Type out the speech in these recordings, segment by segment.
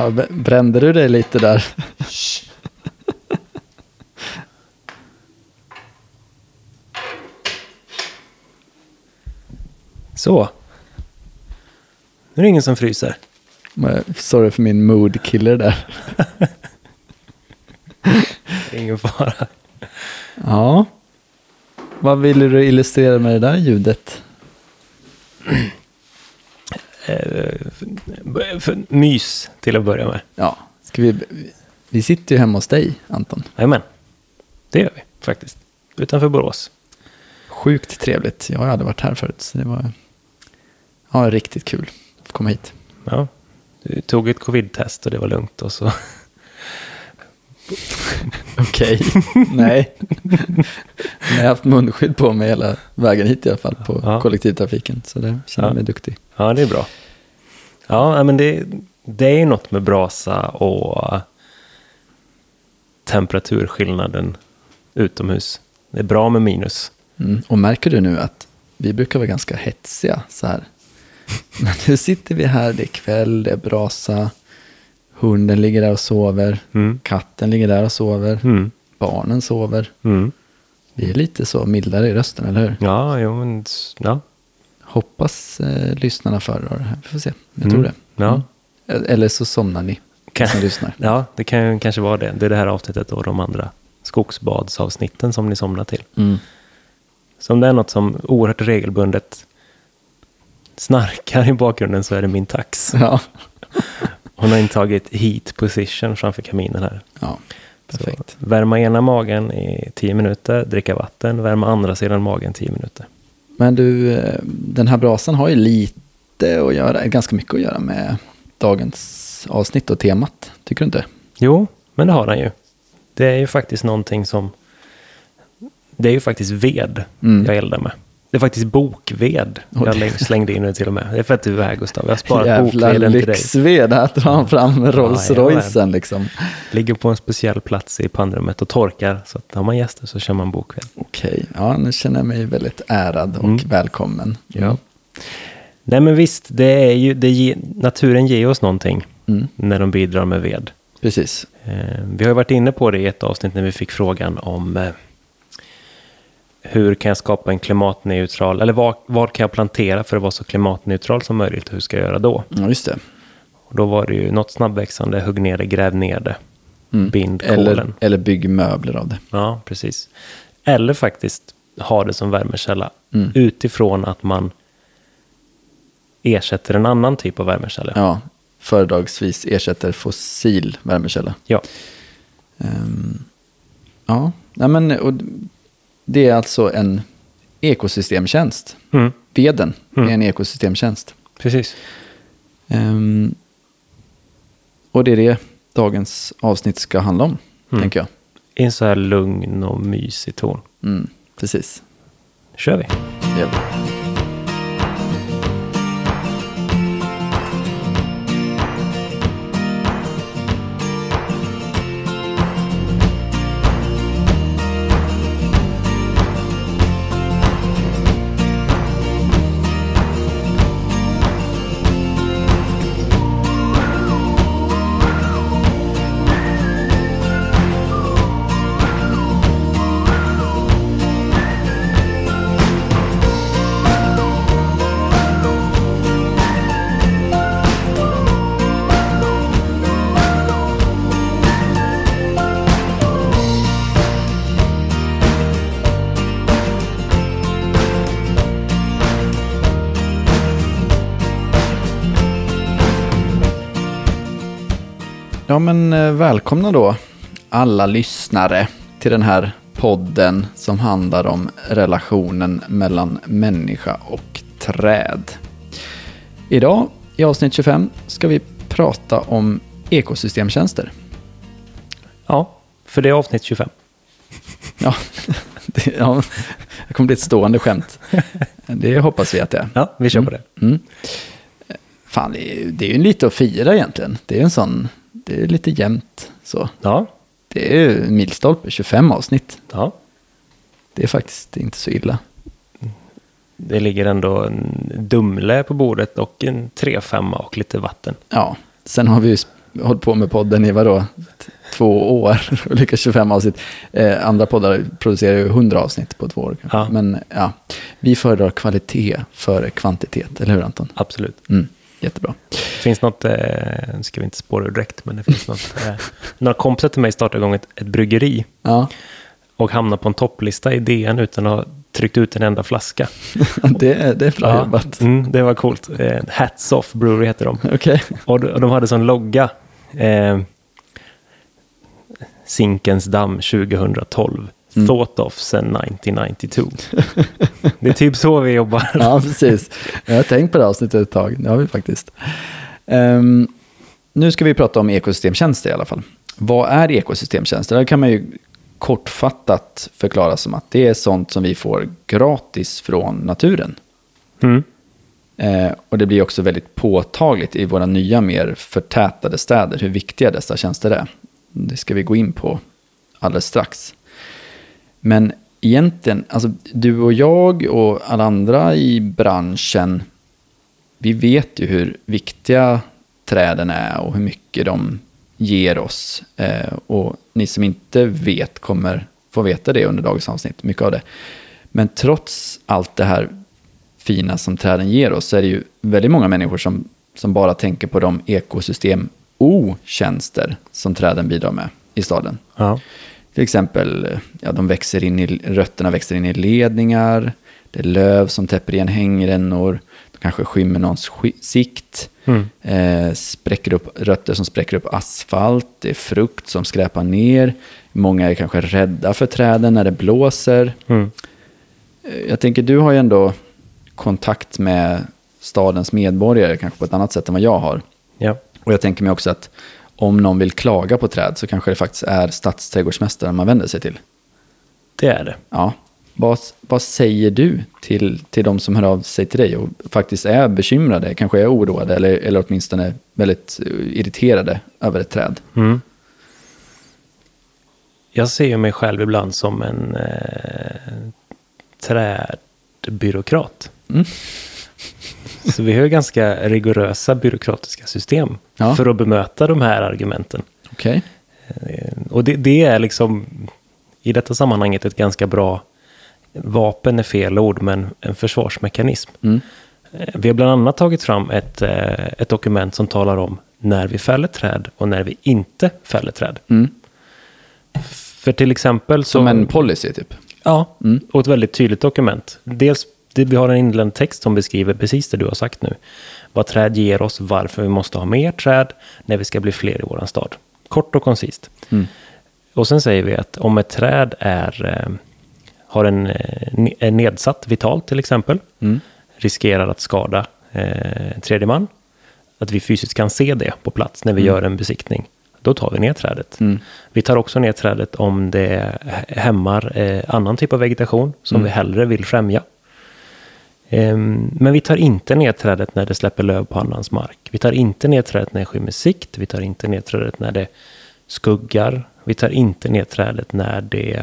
Ja, brände du dig lite där? Så. Nu är det ingen som fryser. Sorry för min mood killer där. Ingen fara. Ja. Vad ville du illustrera med det där ljudet? Eh, för, mys till att börja med. Ja, ska vi, vi sitter ju hemma hos dig, Anton. Jajamän. Det gör vi faktiskt. Utanför Borås. Sjukt trevligt. Jag har aldrig varit här förut, så det var ja, riktigt kul att komma hit. Ja. Du tog ett covid-test och det var lugnt och så. Okej, nej. Jag har haft munskydd på mig hela vägen hit i alla fall på Ja. kollektivtrafiken. Så det känner Ja. mig duktig. Ja, det är bra. Ja, men det, det är något med brasa och temperaturskillnaden utomhus. Det är bra med minus. Mm. Och märker du nu att vi brukar vara ganska hetsiga så här. Men nu sitter vi här, det är kväll, det är brasa. Hunden ligger där och sover. Mm. Katten ligger där och sover. Mm. Barnen sover. Mm. Vi är lite så mildare i rösten, eller hur? Ja, jo, men, ja. Hoppas eh, lyssnarna föredrar det här. Vi får se. Jag Mm. tror det. Ja. Mm. Eller så somnar ni Kan- som lyssnar. ja, det kan ju kanske vara det. Det är det här avsnittet och de andra skogsbadsavsnitten som ni somnar till. Mm. Så om det är något som oerhört regelbundet snarkar i bakgrunden så är det min tax. Ja. Hon har intagit heat position framför kaminen här. ja, perfekt. Så värma ena magen i 10 minuter, dricka vatten, värma andra sidan magen 10 minuter. Men du, eh, den här brasan har ju lite att göra, ganska mycket att göra med dagens avsnitt och temat. Tycker du inte? Jo, men det har han ju. Det är ju faktiskt någonting som... Det är ju faktiskt ved Mm. jag eldar med. Det är faktiskt bokved jag det- läng- slängde in nu till och med. Det är för att du är här Gustav. Jag har sparat Jävla bokveden till dig. lyxved, här drar han fram Rolls jajamän. Roycen liksom. Ligger på en speciell plats i pannrummet och torkar. Så att har man gäster så kör man bokved. Okej, ja nu känner jag mig väldigt ärad och Mm. välkommen. Ja. Nej men visst, det är ju, det ge, naturen ger oss någonting Mm. när de bidrar med ved. Precis. Eh, vi har ju varit inne på det i ett avsnitt när vi fick frågan om eh, hur kan jag skapa en klimatneutral, eller vad, vad kan jag plantera för att vara så klimatneutral som möjligt och hur ska jag göra då? Ja, just det. Och då var det ju något snabbväxande, hugg ner det, gräv ner det, Mm. bind Eller, kolen. eller bygg möbler av det. Ja, precis. Eller faktiskt ha det som värmekälla Mm. utifrån att man ersätter en annan typ av värmekälla. Ja, föredragsvis ersätter fossil värmekälla. Ja. Ehm, ja, nej men och det är alltså en ekosystemtjänst. Mm, Veden Mm. är en ekosystemtjänst. precis. Ehm, och det är det dagens avsnitt ska handla om, Mm. tänker jag. I en så här lugn och mysig ton. Mm, precis. kör vi. Det gör vi. Ja, men eh, välkomna då alla lyssnare till den här podden som handlar om relationen mellan människa och träd. Idag i avsnitt 25 ska vi prata om ekosystemtjänster. Ja, för det är avsnitt 25. Ja, det, ja, det kommer bli ett stående skämt. Det hoppas vi att det är. Ja, vi kör på det. Mm. Fan, det är, ju- lite att fira egentligen. Det är en sån, det är lite jämnt så. Ja, Det är en milstolpe, 25 avsnitt. ja. Det är faktiskt inte så illa. Det ligger ändå en Dumle på bordet och en 3-5 och lite vatten. Ja, sen har vi ju hållit på med podden i vadå? Två år och lyckats 25 avsnitt. Eh, andra poddar producerar ju 100 avsnitt på två år. Ja. Men ja, vi föredrar kvalitet före kvantitet, eller hur Anton? Absolut. Mm, jättebra. Det finns något, eh, nu ska vi inte spåra ur direkt, men det finns något. Eh, några kompisar till mig startade igång ett, ett bryggeri Ja, och hamnade på en topplista i DN utan att ha tryckt ut en enda flaska. det, är- det är bra Ja, jobbat. mm, det var coolt. Eh, Hats Off Brewery heter de. Okej. Och de, och de hade sån logga. Eh, Zinkens damm 2012. Mm. Thought of sen 1992. det är typ så vi jobbar. Ja, precis. Jag har tänkt på det avsnittet ett tag. Det har vi faktiskt. Ehm, nu ska vi prata om ekosystemtjänster i alla fall. Vad är ekosystemtjänster? Det kan man ju kortfattat förklara som att det är sånt som vi får gratis från naturen. Mm. Eh, och det blir också väldigt påtagligt i våra nya mer förtätade städer hur viktiga dessa tjänster är. Det ska vi gå in på alldeles strax. Men egentligen, alltså du och jag och alla andra i branschen, vi vet ju hur viktiga träden är och hur mycket de ger oss. Eh, och ni som inte vet kommer få veta det under dagens avsnitt, mycket av det. Men trots allt det här fina som träden ger oss så är det ju väldigt många människor som, som bara tänker på de ekosystem otjänster som träden bidrar med i staden. Ja. Till exempel, ja, de växer in i, rötterna växer in i ledningar, det är löv som täpper igen hängrännor, kanske skymmer någons sikt, Mm. eh, spräcker upp, rötter som spräcker upp asfalt, det är frukt som skräpar ner, många är kanske rädda för träden när det blåser. Mm. Eh, Jag tänker, du har ju ändå kontakt med stadens medborgare, kanske på ett annat sätt än vad jag har. Ja. Och jag tänker mig också att om någon vill klaga på träd så kanske det faktiskt är stadsträdgårdsmästaren man vänder sig till. Det är det. Ja. Vad, vad säger du till, till de som hör av sig till dig och faktiskt är bekymrade, kanske är oroade eller, eller åtminstone väldigt eh, irriterade över ett träd? Mm. Jag ser mig själv ibland som en eh, trädbyråkrat. Mm. Så vi har ganska rigorösa byråkratiska system Ja. för att bemöta de här argumenten. Okej. Eh, Och det, det är liksom i detta sammanhanget ett ganska bra vapen är fel ord, men en försvarsmekanism. Mm. Eh, Vi har bland annat tagit fram ett, eh, ett dokument som talar om när vi fäller träd och när vi inte fäller träd. Mm. För till exempel så... Som en policy typ? Ja, Mm. och ett väldigt tydligt dokument. Dels, vi har en inlämnad text som beskriver precis det du har sagt nu. Vad träd ger oss, varför vi måste ha mer träd när vi ska bli fler i våran stad. Kort och koncist. Mm. Och sen säger vi att om ett träd är, eh, har en, eh, är nedsatt vitalt till exempel, Mm. riskerar att skada eh, tredje man, att vi fysiskt kan se det på plats när vi gör en besiktning, då tar vi ner trädet. Mm. Vi tar också ner trädet om det hä- hämmar eh, annan typ av vegetation som vi hellre vill främja. Ehm, men vi tar inte ner trädet när det släpper löv på annans mark. Vi tar inte ner trädet när det skymmer sikt. Vi tar inte ner trädet när det skuggar. Vi tar inte ner trädet när det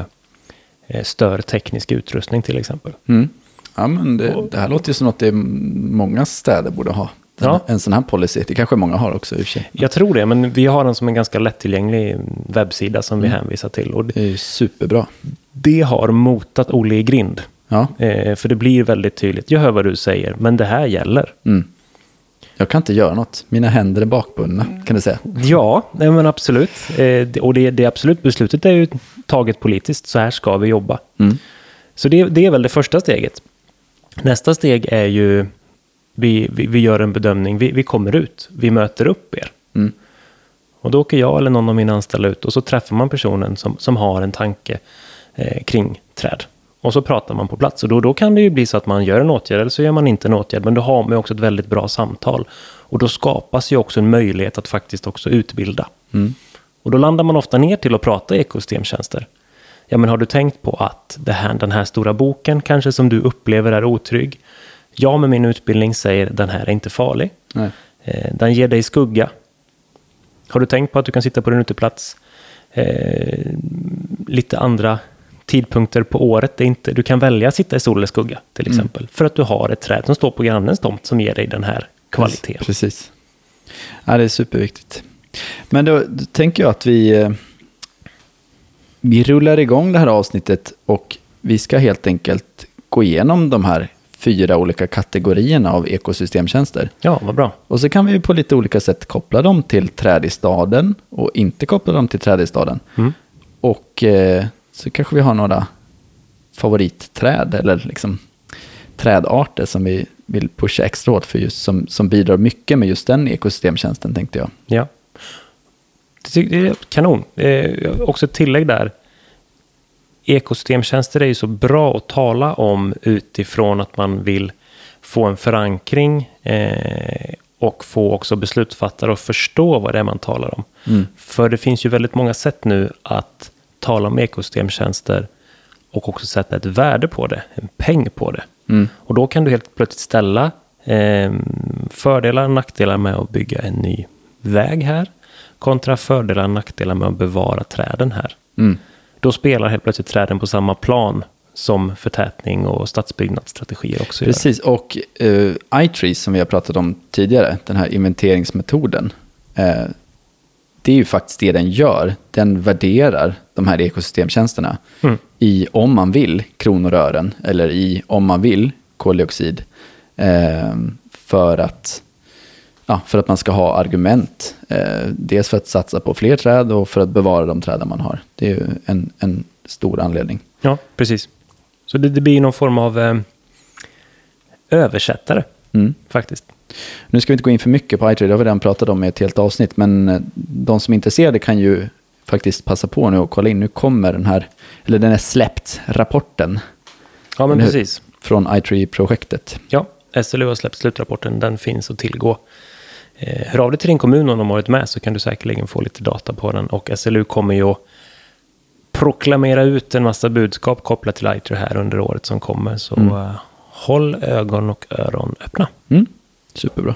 eh, stör teknisk utrustning till exempel. Mm. Ja, men det, det här låter ju som något det är många städer borde ha. Ja. en sån här policy. Det kanske många har också i och. Jag tror det, men vi har den som en ganska lättillgänglig webbsida som vi hänvisar till. Och Det är ju superbra. det har motat Olle i grind. Ja. Eh, för det blir väldigt tydligt. Jag hör vad du säger, men det här gäller. Mm. Jag kan inte göra något. Mina händer är bakbundna, kan du säga. Ja, men absolut. Eh, och det, det absolut beslutet är ju taget politiskt. Så här ska vi jobba. Mm. Så det, det är väl det första steget. Nästa steg är ju, vi, vi, vi gör en bedömning. Vi, vi kommer ut, vi möter upp er. Mm. Och då åker jag eller någon av mina anställda ut och så träffar man personen som, som har en tanke eh, kring träd. Och så pratar man på plats. Och då, då kan det ju bli så att man gör en åtgärd eller så gör man inte en åtgärd. Men då har man ju också ett väldigt bra samtal. Och då skapas ju också en möjlighet att faktiskt också utbilda. Mm. Och då landar man ofta ner till att prata ekosystemtjänster. Ja, men har du tänkt på att det här, den här stora boken kanske som du upplever är otrygg. Jag med min utbildning säger den här är inte farlig. Nej. Eh, Den ger dig skugga. Har du tänkt på att du kan sitta på din uteplats eh, lite andra tidpunkter på året? Det inte, du kan välja att sitta i sol eller skugga till exempel. För att du har ett träd som står på grannens tomt som ger dig den här kvaliteten. Precis. Ja, det är superviktigt. Men då, då tänker jag att vi, eh, vi rullar igång det här avsnittet och vi ska helt enkelt gå igenom de här fyra olika kategorierna av ekosystemtjänster. Ja, vad bra. Och så kan vi på lite olika sätt koppla dem till träd i staden och inte koppla dem till träd i staden. Mm. Och eh, så kanske vi har några favoritträd eller liksom trädarter som vi vill pusha extra hårt för just som, som bidrar mycket med just den ekosystemtjänsten tänkte jag. Ja. Det är kanon. Eh, också ett tillägg där. Ekosystemtjänster är ju så bra att tala om utifrån att man vill få en förankring eh, och få också beslutsfattare att förstå vad det är man talar om. Mm. För det finns ju väldigt många sätt nu att tala om ekosystemtjänster och också sätta ett värde på det, en peng på det. Mm. Och då kan du helt plötsligt ställa eh, fördelar och nackdelar med att bygga en ny väg här kontra fördelar och nackdelar med att bevara träden här. Mm. Då spelar helt plötsligt träden på samma plan som förtätning och stadsbyggnadsstrategier också gör. Precis, och uh, iTrees som vi har pratat om tidigare, den här inventeringsmetoden, eh, det är ju faktiskt det den gör. Den värderar de här ekosystemtjänsterna Mm. i, om man vill, kronor och ören, eller i, om man vill, koldioxid, eh, för, att, ja, för att man ska ha argument. Eh, dels för att satsa på fler träd och för att bevara de träd man har. Det är ju en, en stor anledning. Ja, precis. Så det, det blir någon form av eh, översättare, Mm. faktiskt. Nu ska vi inte gå in för mycket på iTrade, det har vi redan pratat om i ett helt avsnitt, men eh, de som är intresserade kan ju faktiskt passa på nu och kolla in. Nu kommer den här, eller den är släppt, rapporten Ja, men precis. från iTree-projektet. Ja, SLU har släppt slutrapporten. Den finns att tillgå. Eh, hör av dig till din kommun om de har varit med så kan du säkerligen få lite data på den. Och SLU kommer ju att proklamera ut en massa budskap kopplat till ITER här under året som kommer. Så Mm. eh, håll ögon och öron öppna. Mm. Superbra.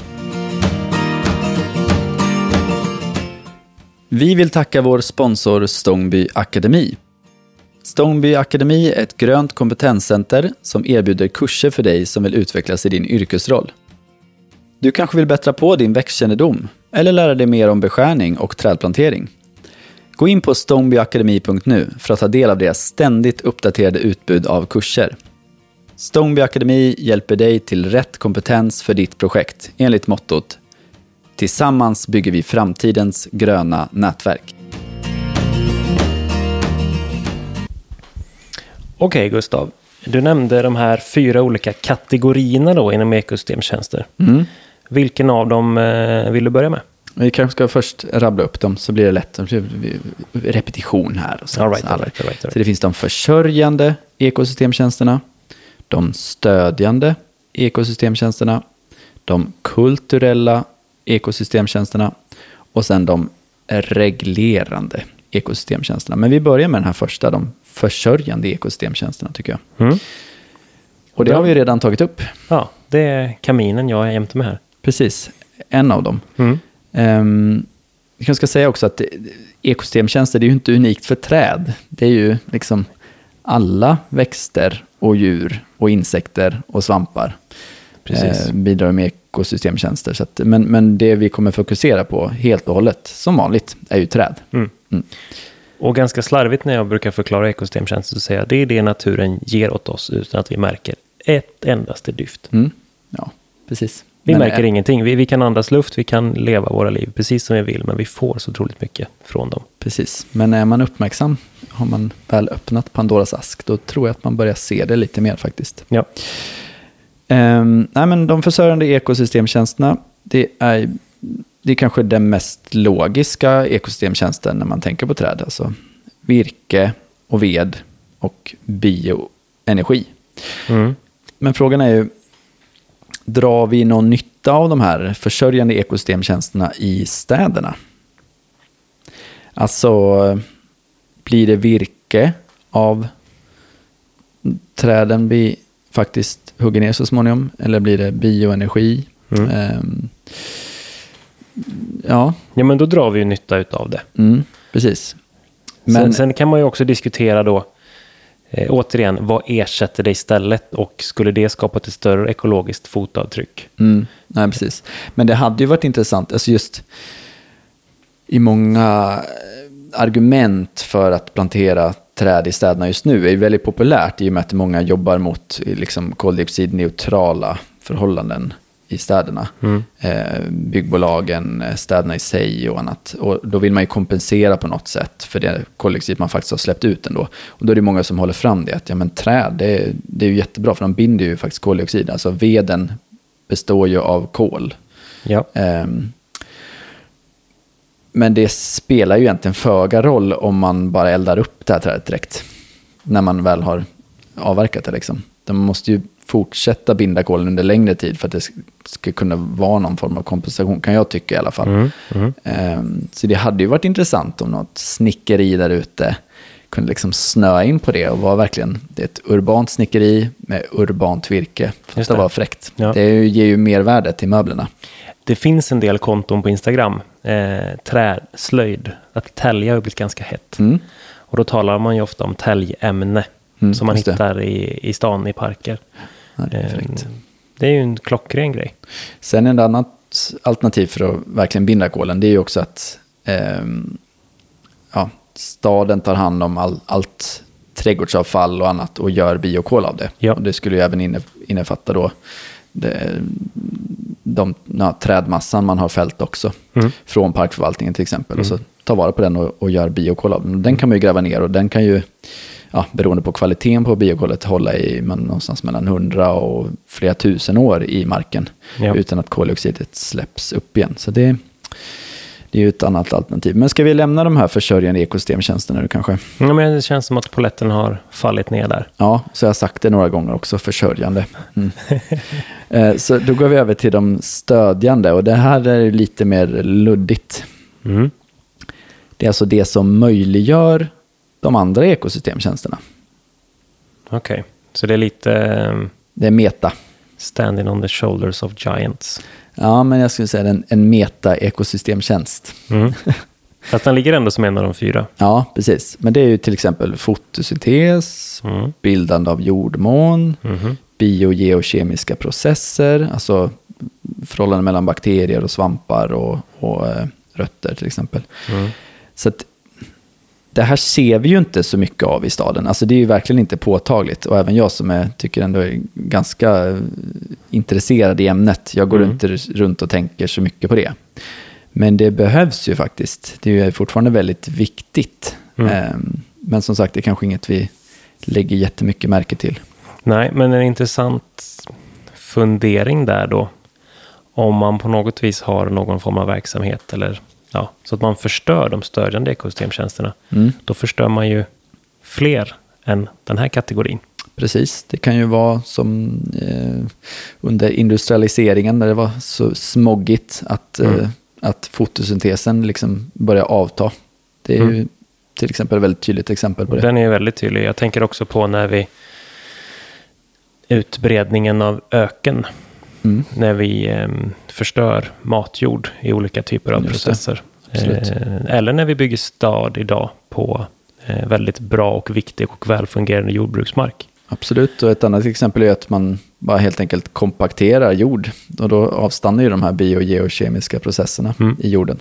Vi vill tacka vår sponsor Stångby Akademi. Stångby Akademi är ett grönt kompetenscenter som erbjuder kurser för dig som vill utvecklas i din yrkesroll. Du kanske vill bättra på din växtkännedom eller lära dig mer om beskärning och trädplantering. Gå in på stångbyakademi.nu för att ta del av deras ständigt uppdaterade utbud av kurser. Stångby Akademi hjälper dig till rätt kompetens för ditt projekt enligt mottot Tillsammans bygger vi framtidens gröna nätverk. Okej, Gustav. Du nämnde de här fyra olika kategorierna då inom ekosystemtjänster. Mm. Vilken av dem eh, vill du börja med? Vi kanske ska först rabbla upp dem så blir det lätt. Repetition här. Och så, All right, all right, all right, Så det finns de försörjande ekosystemtjänsterna, de stödjande ekosystemtjänsterna, de kulturella ekosystemtjänsterna och sen de reglerande ekosystemtjänsterna. Men vi börjar med den här första, de försörjande ekosystemtjänsterna tycker jag. Mm. Och det har vi ju redan tagit upp. Ja, det är kaminen jag är jämte med här. Precis, en av dem. Mm. Um, jag kanske ska säga också att ekosystemtjänster det är ju inte unikt för träd. Det är ju liksom alla växter och djur och insekter och svampar eh, bidrar med ekosystemtjänster. Så att, men, men det vi kommer fokusera på helt och hållet, som vanligt, är ju träd. Mm. Mm. Och ganska slarvigt när jag brukar förklara ekosystemtjänster så säger jag det är det naturen ger åt oss utan att vi märker ett endaste dyft. Mm. Ja, precis. Vi Men, märker eh, ingenting. Vi, vi kan andas luft, vi kan leva våra liv precis som vi vill, men vi får så otroligt mycket från dem. Precis, men är man uppmärksam, har man väl öppnat Pandoras ask, då tror jag att man börjar se det lite mer faktiskt. Ja, Um, nej, men de försörjande ekosystemtjänsterna, det är, det är kanske den mest logiska ekosystemtjänsten när man tänker på träd. Alltså virke och ved och bioenergi. mm. Men frågan är ju, drar vi någon nytta av de här försörjande ekosystemtjänsterna i städerna? Alltså, blir det virke av träden vi faktiskt hugger ner så småningom? Eller blir det bioenergi? Mm. Ehm, ja, ja, men då drar vi ju nytta utav det. mm, precis. Men, Sen, sen kan man ju också diskutera då, eh, återigen, vad ersätter det istället och skulle det skapa ett större ekologiskt fotavtryck? Mm, nej, precis. Men det hade ju varit intressant, alltså just... i många eh, argument för att plantera träd i städerna just nu är ju väldigt populärt i och med att många jobbar mot eh, liksom, koldioxidneutrala förhållanden i städerna. Mm. Eh, byggbolagen, eh, städerna i sig och annat. Och då vill man ju kompensera på något sätt för det koldioxid man faktiskt har släppt ut ändå. Och då är det många som håller fram det, att ja, men träd, det, är- det är ju jättebra för de binder ju faktiskt koldioxid. Alltså veden består ju av kol. Ja. Ehm, men det spelar ju egentligen föga roll om man bara eldar upp det här trädet direkt. När man väl har avverkat det liksom. De måste ju fortsätta binda kolen under längre tid för att det ska kunna vara någon form av kompensation, kan jag tycka i alla fall. Mm. Mm. Ehm, Så det hade ju varit intressant om något snickeri där ute kunde liksom snöa in på det och vara verkligen det är ett urbant snickeri med urbant virke. Att det var fräckt. Ja. Det ger ju mer värde till möblerna. Det finns en del konton på Instagram, eh, träslöjd, att tälja har blivit ganska hett. Mm. Och då talar man ju ofta om täljämne Mm, som man det. hittar i, i stan, i parker. Ja, det är Eh, fräckt. det är ju en klockren grej. Sen ett annat alternativ för att verkligen binda kolen, det är ju också att ehm, ja, staden tar hand om all, allt trädgårdsavfall och annat och gör biokol av det. Ja. Och det skulle ju även inne, innefatta då det, de, ja, trädmassan man har fällt också. Mm. Från parkförvaltningen till exempel. Och så ta vara på den och, och gör biokol av den. Den kan man ju gräva ner och den kan ju, ja, beroende på kvaliteten på biokolet, hålla i men, någonstans mellan 100 och flera tusen år i marken. Ja. Utan att koldioxidet släpps upp igen. Så det, det är ju ett annat alternativ. Men ska vi lämna de här försörjande ekosystemtjänsterna nu kanske? Ja, men det känns som att poletten har fallit ner där. Ja, så jag har sagt det några gånger också, försörjande. Mm. Eh, så då går vi över till de stödjande och det här är lite mer luddigt. Mm. Det är alltså det som möjliggör de andra ekosystemtjänsterna. Okej, så det är lite eh, Det är meta. standing on the shoulders of giants. Ja, men jag skulle säga en, en meta-ekosystemtjänst. Mm. Fast den ligger ändå som en av de fyra. Ja, precis. Men det är ju till exempel fotosyntes, Mm. bildande av jordmån, Mhm. biogeokemiska processer, alltså förhållanden mellan bakterier och svampar och, och eh, rötter till exempel. Mm. Så att det här ser vi ju inte så mycket av i staden. Alltså det är ju verkligen inte påtagligt. Och även jag som är, tycker ändå är ganska eh, intresserad i ämnet, jag går Mm. inte runt och tänker så mycket på det. Men det behövs ju faktiskt. Det är ju fortfarande väldigt viktigt. Mm. Ehm, Men som sagt, det är kanske inget vi lägger jättemycket märke till. Nej, men en intressant fundering där då. Om man på något vis har någon form av verksamhet eller ja, så att man förstör de stödjande ekosystemtjänsterna. Mm. Då förstör man ju fler än den här kategorin. Precis, det kan ju vara som eh, under industrialiseringen när det var så smoggigt att, Mm. eh, att fotosyntesen liksom börjar avta. Det är ju Mm. till exempel ett väldigt tydligt exempel på det. Den är väldigt tydlig. Jag tänker också på när vi utbredningen av öken. Mm. När vi eh, förstör matjord i olika typer av Just processer. Eh, eller när vi bygger stad idag på eh, väldigt bra och viktig och välfungerande jordbruksmark. Absolut, och ett annat exempel är att man bara helt enkelt kompakterar jord. Och då avstannar ju de här biogeokemiska processerna Mm. i jorden.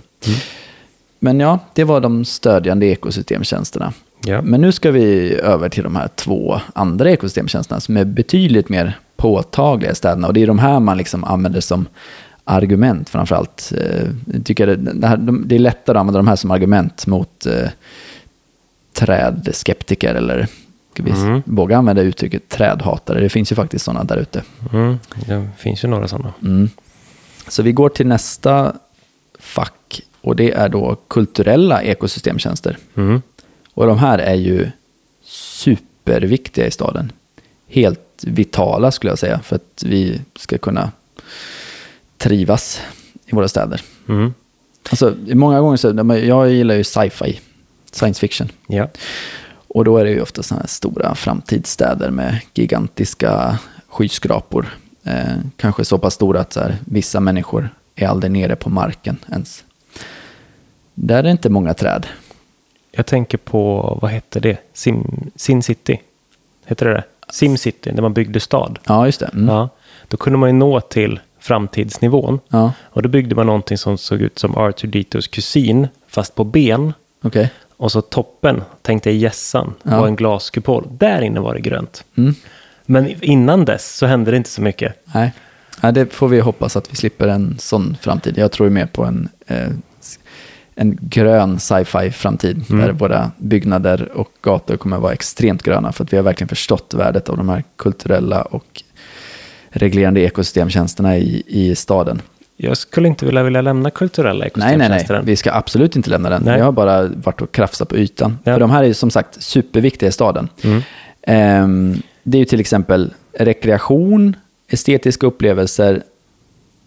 Men ja, det var de stödjande ekosystemtjänsterna. Ja. Men nu ska vi över till de här två andra ekosystemtjänsterna som är betydligt mer påtagliga i städerna. Och det är de här man liksom använder som argument framförallt. Eh, Jag tycker det, här, de- det är lättare att använda de här som argument mot eh, trädskeptiker eller ska vi Mm. våga använda uttrycket trädhatare. Det finns ju faktiskt sådana där ute. Mm, det finns ju några sådana. Mm. Så vi går till nästa fack och det är då kulturella ekosystemtjänster. Mm. Och de här är ju superviktiga i staden. Helt vitala skulle jag säga för att vi ska kunna trivas i våra städer. Mm. Alltså, många gånger så, jag gillar ju sci-fi, science fiction. Ja. Och då är det ju ofta sådana här stora framtidsstäder med gigantiska skyskrapor. Eh, kanske så pass stora att så här, vissa människor är aldrig nere på marken ens. Där är det inte många träd. Jag tänker på, vad hette det? Sim, Sin City. Heter det det? Sim City, där man byggde stad. Ja, just det. Mm. Ja. Då kunde man ju nå till framtidsnivån. Ja. Och då byggde man någonting som såg ut som R2D2s kusin. fast på ben. Okej. Och så toppen, tänk dig gässan, Ja. var en glaskupol. Där inne var det grönt. Mm. Men innan dess så hände det inte så mycket. Nej. Nej, det får vi hoppas att vi slipper en sån framtid. Jag tror ju mer på en, eh, en grön sci-fi framtid. Mm. Där våra byggnader och gator kommer att vara extremt gröna. För att vi har verkligen förstått värdet av de här kulturella och reglerande ekosystemtjänsterna i, i staden. Jag skulle inte vilja, vilja lämna kulturella Nej, nej, nej. ekosystemtjänster än. Vi ska absolut inte lämna den. Nej. Vi har bara varit och krafsat på ytan. Ja. För de här är som sagt superviktiga i staden. Mm. Ehm, det är ju till exempel rekreation, estetiska upplevelser,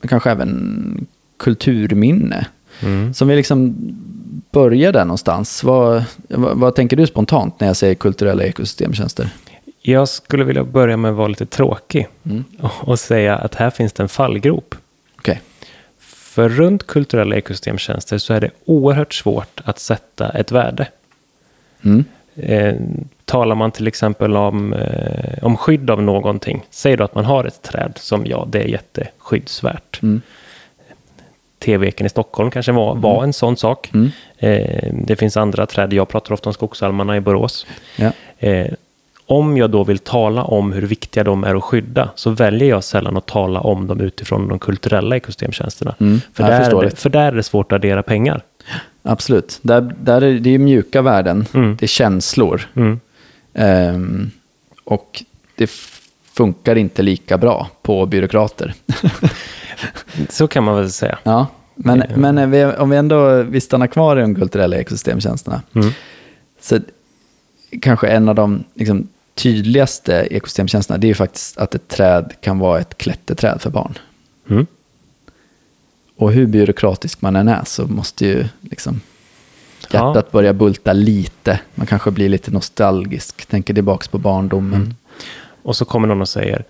kanske även kulturminne. Mm. Som vi liksom börjar där någonstans. Vad, vad, vad tänker du spontant när jag säger kulturella ekosystemtjänster? Jag skulle vilja börja med att vara lite tråkig Mm. och, säga att här finns det en fallgrop. Okej. För runt kulturella ekosystemtjänster så är det oerhört svårt att sätta ett värde. Mm. Eh, talar man till exempel om, eh, om skydd av någonting, säg då att man har ett träd som ja, det är jätteskyddsvärt. Mm. TV-eken i Stockholm kanske var, var en sån sak. Mm. Eh, det finns andra träd, jag pratar ofta om skogsalmarna i Borås. Ja. Eh, om jag då vill tala om hur viktiga de är att skydda så väljer jag sällan att tala om dem utifrån de kulturella ekosystemtjänsterna. Mm, För, där det, för där är det svårt att addera pengar. Absolut. Där, där är det är mjuka värden, Mm. det är känslor. Mm. Ehm, och det funkar inte lika bra på byråkrater. Så kan man väl säga. ja, men, Eh. men vi, om vi ändå vi stannar kvar i de kulturella ekosystemtjänsterna. Mm. Så kanske en av de liksom, tydligaste ekosystemtjänsterna det är ju faktiskt att ett träd kan vara ett klätterträd för barn. Mm. Och hur byråkratisk man än är så måste ju liksom Ja. hjärtat börja bulta lite. Man kanske blir lite nostalgisk, tänker tillbaka på barndomen. Mm. Och så kommer någon och säger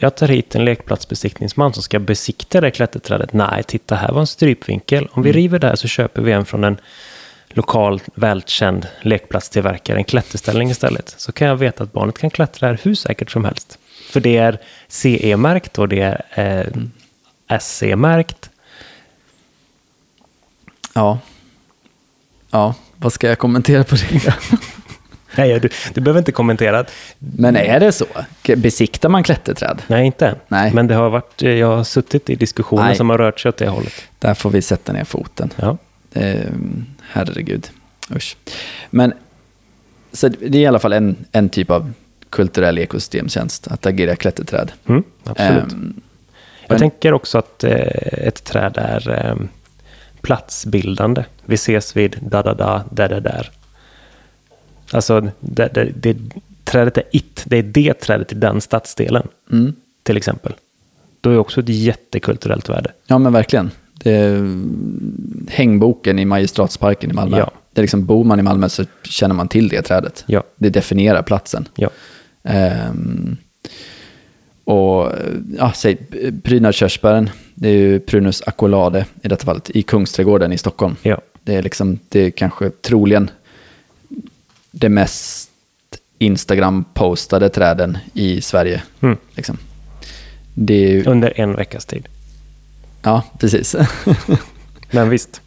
jag tar hit en lekplatsbesiktningsman som ska besikta det klätterträdet. Nej, titta här var en strypvinkel. Om vi river där så köper vi en från en lokal välkänd lekplatstillverkare, en klätterställning istället. Så kan jag veta att barnet kan klättra här hur säkert som helst. För det är CE-märkt och det är eh, SC-märkt. Ja. Ja, vad ska jag kommentera på det? Nej, du, du behöver inte kommentera. Men är det så? Besiktar man klätterträd? Nej, inte. Nej. Men det har varit, eh, jag har suttit i diskussioner Nej. som har rört sig åt det hållet. Där får vi sätta ner foten. Ja. Eh, herregud. Usch. Men så det är i alla fall en, en typ av kulturell ekosystemtjänst, att agera klätterträd. Mm, absolut. Ehm, Jag men- tänker också att eh, ett träd är eh, platsbildande. Vi ses vid da da Alltså, det, det, det, trädet är it. Det är det trädet i den stadsdelen, mm. till exempel. Då är också ett jättekulturellt värde. Ja, men verkligen. Det är hängboken i Magistratsparken i Malmö. Ja. Det är liksom, bor man i Malmö så känner man till det trädet. Ja. Det definierar platsen. Ja. Ehm, och ja, säg prydnadskörsbären, det är ju Prunus aquolade i detta fallet, i Kungsträdgården i Stockholm. Ja. Det är liksom, det är kanske troligen det mest Instagram-postade träden i Sverige. Mm. Liksom. Ju, Under en veckas tid. ja, precis. Men visst.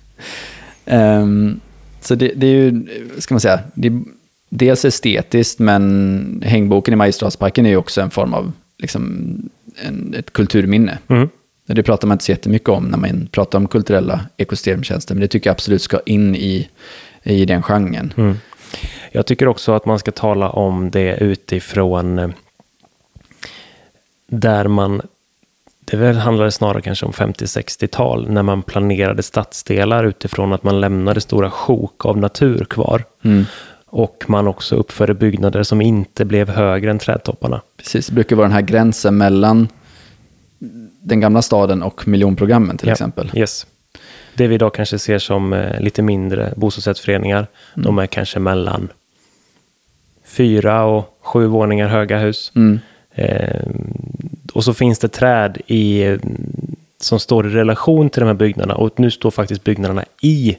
Ehm, så det, det är ju, ska man säga, det är dels estetiskt, men hängboken i Magistratsparken är ju också en form av liksom, en, ett kulturminne. Mm. Det pratar man inte så jättemycket om när man pratar om kulturella ekosystemtjänster, men det tycker jag absolut ska in i, i den genren. Mm. Jag tycker också att man ska tala om det utifrån eh, där man, det väl handlar snarare kanske om 50-60-tal, när man planerade stadsdelar utifrån att man lämnade stora sjok av natur kvar. Mm. Och man också uppförde byggnader som inte blev högre än trädtopparna. Precis, det brukar vara den här gränsen mellan den gamla staden och miljonprogrammen till Ja, exempel. Yes. Det vi idag kanske ser som eh, lite mindre bostadsrättsföreningar, Mm. de är kanske mellan fyra och sju våningar höga hus. Mm. Eh, och så finns det träd i, eh, som står i relation till de här byggnaderna. Och nu står faktiskt byggnaderna i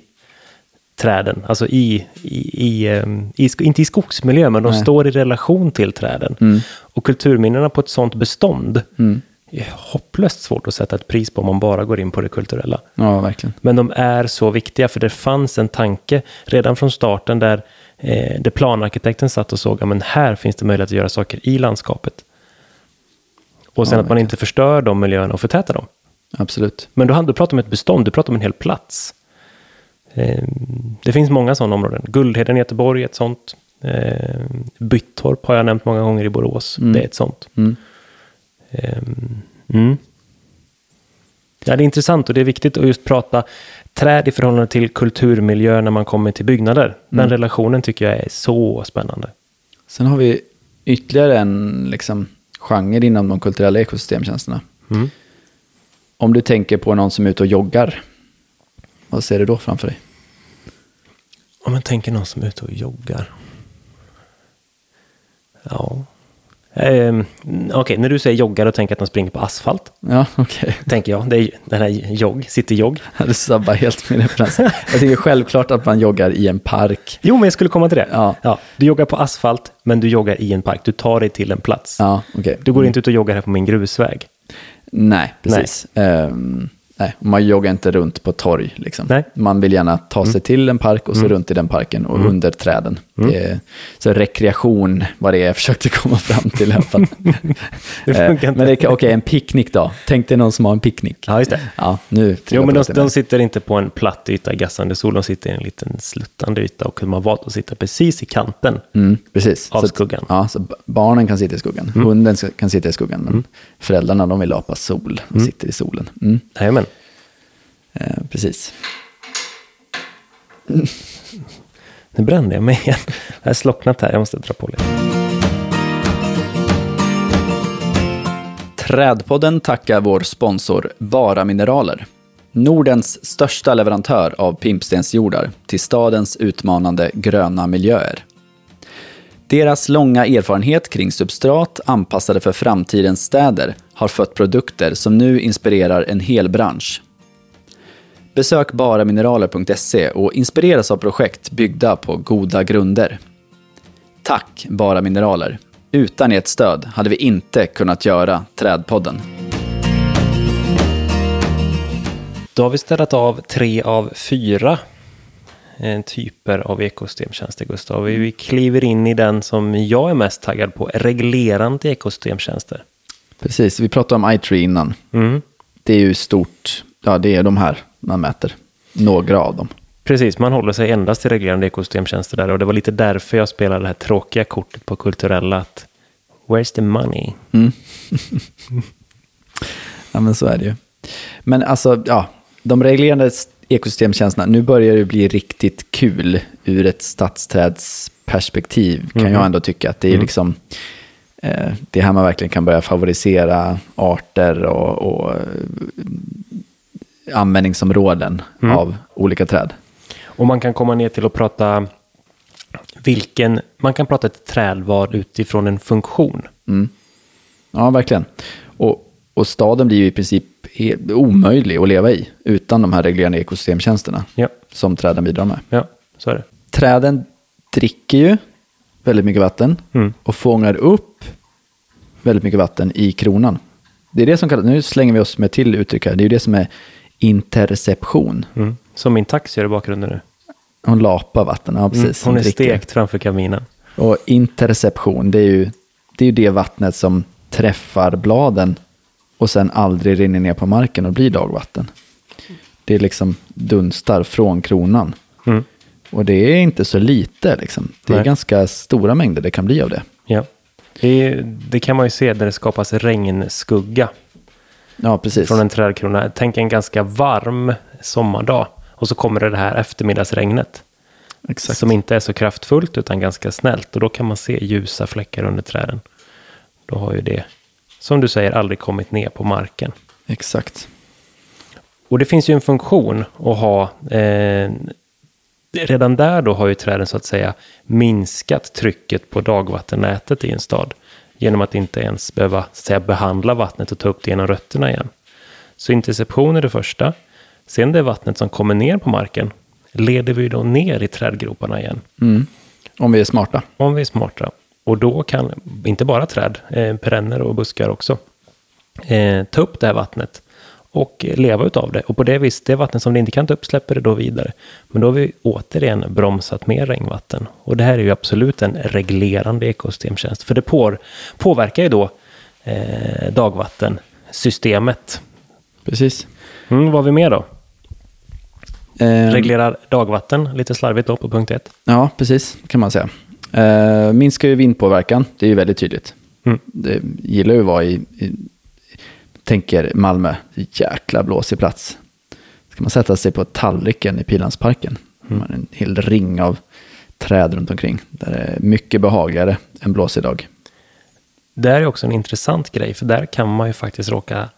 träden. Alltså i, i, i, eh, i inte i skogsmiljö, men de Nej. står i relation till träden. Mm. Och kulturminnena på ett sånt bestånd Mm. Hopplöst svårt att sätta ett pris på om man bara går in på det kulturella. Ja, verkligen. Men de är så viktiga, för det fanns en tanke redan från starten där, eh, där planarkitekten satt och såg att här finns det möjlighet att göra saker i landskapet. Och sen Ja, att man inte förstör de miljöerna och förtätar dem. Absolut. Men du, du pratar om ett bestånd, du pratar om en hel plats. Eh, det finns många sådana områden. Guldheden i Göteborg är ett sånt. Eh, Byttorp har jag nämnt många gånger i Borås. Mm. Det är ett sånt. Mm. Eh, mm. Ja, det är intressant och det är viktigt att just prata träd i förhållande till kulturmiljö när man kommer till byggnader. Den Mm. relationen tycker jag är så spännande. Sen har vi ytterligare en liksom, genre inom de kulturella ekosystemtjänsterna. Mm. Om du tänker på någon som är ute och joggar, vad ser du då framför dig? Om man tänker någon som är ute och joggar. Ja. Ehm, Okej, när du säger joggar och tänker att de springer på asfalt. Ja, okej. Tänker jag. Det är den här jogg, cityjogg. Du sabbar helt min referens. Jag tycker självklart att man joggar i en park. Jo, men jag skulle komma till det. Ja. du joggar på asfalt, men du joggar i en park. Du tar dig till en plats. Ja, okej. Du går inte ut och joggar här på min grusväg. Nej, precis. Ehm, nej, man joggar inte runt på torg. Liksom. Nej. Mm. Man vill gärna ta sig till en park och så runt i den parken och under träden. Mm. Det så rekreation var det jag försökte komma fram till i alla fall. Det Eh, funkar inte. men okej, en picknick då. Tänk dig någon som har en picknick. Ja, just det. Ja, nu Jo, men de, de sitter inte på en platt yta i gassande sol. De sitter i en liten sluttande yta och de har valt att sitta precis i kanten. Mm, precis. Av så skuggan. Ja, så barnen kan sitta i skuggan. Hunden ska- kan sitta i skuggan. Men föräldrarna de vill apa sol. De sitter i solen. Mm, Jajamän. eh, precis. Nu brände jag mig igen. Jag har slocknat här. Jag måste dra på lite. Trädpodden tackar vår sponsor Bara Mineraler. Nordens största leverantör av pimpstensjordar till stadens utmanande gröna miljöer. Deras långa erfarenhet kring substrat anpassade för framtidens städer har fött produkter som nu inspirerar en hel bransch. Besök baramineraler.se och inspireras av projekt byggda på goda grunder. Tack Bara Mineraler. Utan ert stöd hade vi inte kunnat göra Trädpodden. Då har vi ställt av tre av fyra eh, typer av ekosystemtjänster, Gustav. Vi, vi kliver in i den som jag är mest taggad på, reglerande ekosystemtjänster. Precis, vi pratade om iTree innan. Mm. Det är ju stort, ja det är de här man mäter. Några av dem. Precis, man håller sig endast till reglerande ekosystemtjänster där och det var lite därför jag spelade det här tråkiga kortet på kulturella att Where's the money? Ja men så är det ju. Men alltså, ja, de reglerande ekosystemtjänsterna, nu börjar det bli riktigt kul ur ett stadsträdsperspektiv kan jag ändå tycka. Att det är liksom, eh, det är här man verkligen kan börja favorisera arter och, och användningsområden av olika träd. Och man kan komma ner till att prata vilken, man kan prata ett trädval utifrån en funktion. Ja, verkligen. Och, och staden blir ju i princip omöjlig att leva i utan de här reglerande ekosystemtjänsterna Ja, som träden bidrar med. ja så är det. Träden dricker ju väldigt mycket vatten Mm. och fångar upp väldigt mycket vatten i kronan. Det är det som kallas, nu slänger vi oss med till uttryck här, det är ju det som är interception. Mm. Som min taxi gör i bakgrunden nu. Hon lapar vatten, ja precis. Mm. Hon är stekt framför kaminen. Och interception, det är ju det, är ju det vattnet som träffar bladen och sen aldrig rinner ner på marken och blir dagvatten. Det är liksom dunstar från kronan. Mm. Och det är inte så lite liksom. Det är Nej. ganska stora mängder det kan bli av det. Ja. Det, det kan man ju se när det skapas regnskugga Ja, precis. från en trädkrona. Tänk en ganska varm sommardag och så kommer det det här eftermiddagsregnet. Exakt. Som inte är så kraftfullt utan ganska snällt. Och då kan man se ljusa fläckar under träden. Då har ju det, som du säger, aldrig kommit ner på marken. Exakt. Och det finns ju en funktion att ha. Eh, redan där då har ju träden så att säga minskat trycket på dagvattennätet i en stad. Genom att inte ens behöva säga, behandla vattnet och ta upp det genom rötterna igen. Så interception är det första. Sen det vattnet som kommer ner på marken leder vi då ner i trädgroparna igen. Mm. Om vi är smarta. Om vi är smarta. Och då kan, inte bara träd, eh, perenner och buskar också. eh, ta upp det här vattnet och leva utav det. Och på det viset, det vattnet som det inte kan ta upp släpper det då vidare. Men då har vi återigen bromsat mer regnvatten. Och det här är ju absolut en reglerande ekosystemtjänst. För det på, påverkar ju då eh, dagvattensystemet. Precis. Mm, vad har vi mer då? Eh, Reglerar dagvatten, lite slarvigt då på punkt ett. Ja, precis, kan man säga. Eh, minskar ju vindpåverkan, det är ju väldigt tydligt. Mm. Det gillar ju att vara i, i tänker Malmö, jäkla blåsig plats. Ska man sätta sig på tallriken i Pilansparken, mm. en hel ring av träd runt omkring. Där det är mycket behagligare än blåsig dag. Det är också en intressant grej, för där kan man ju faktiskt råka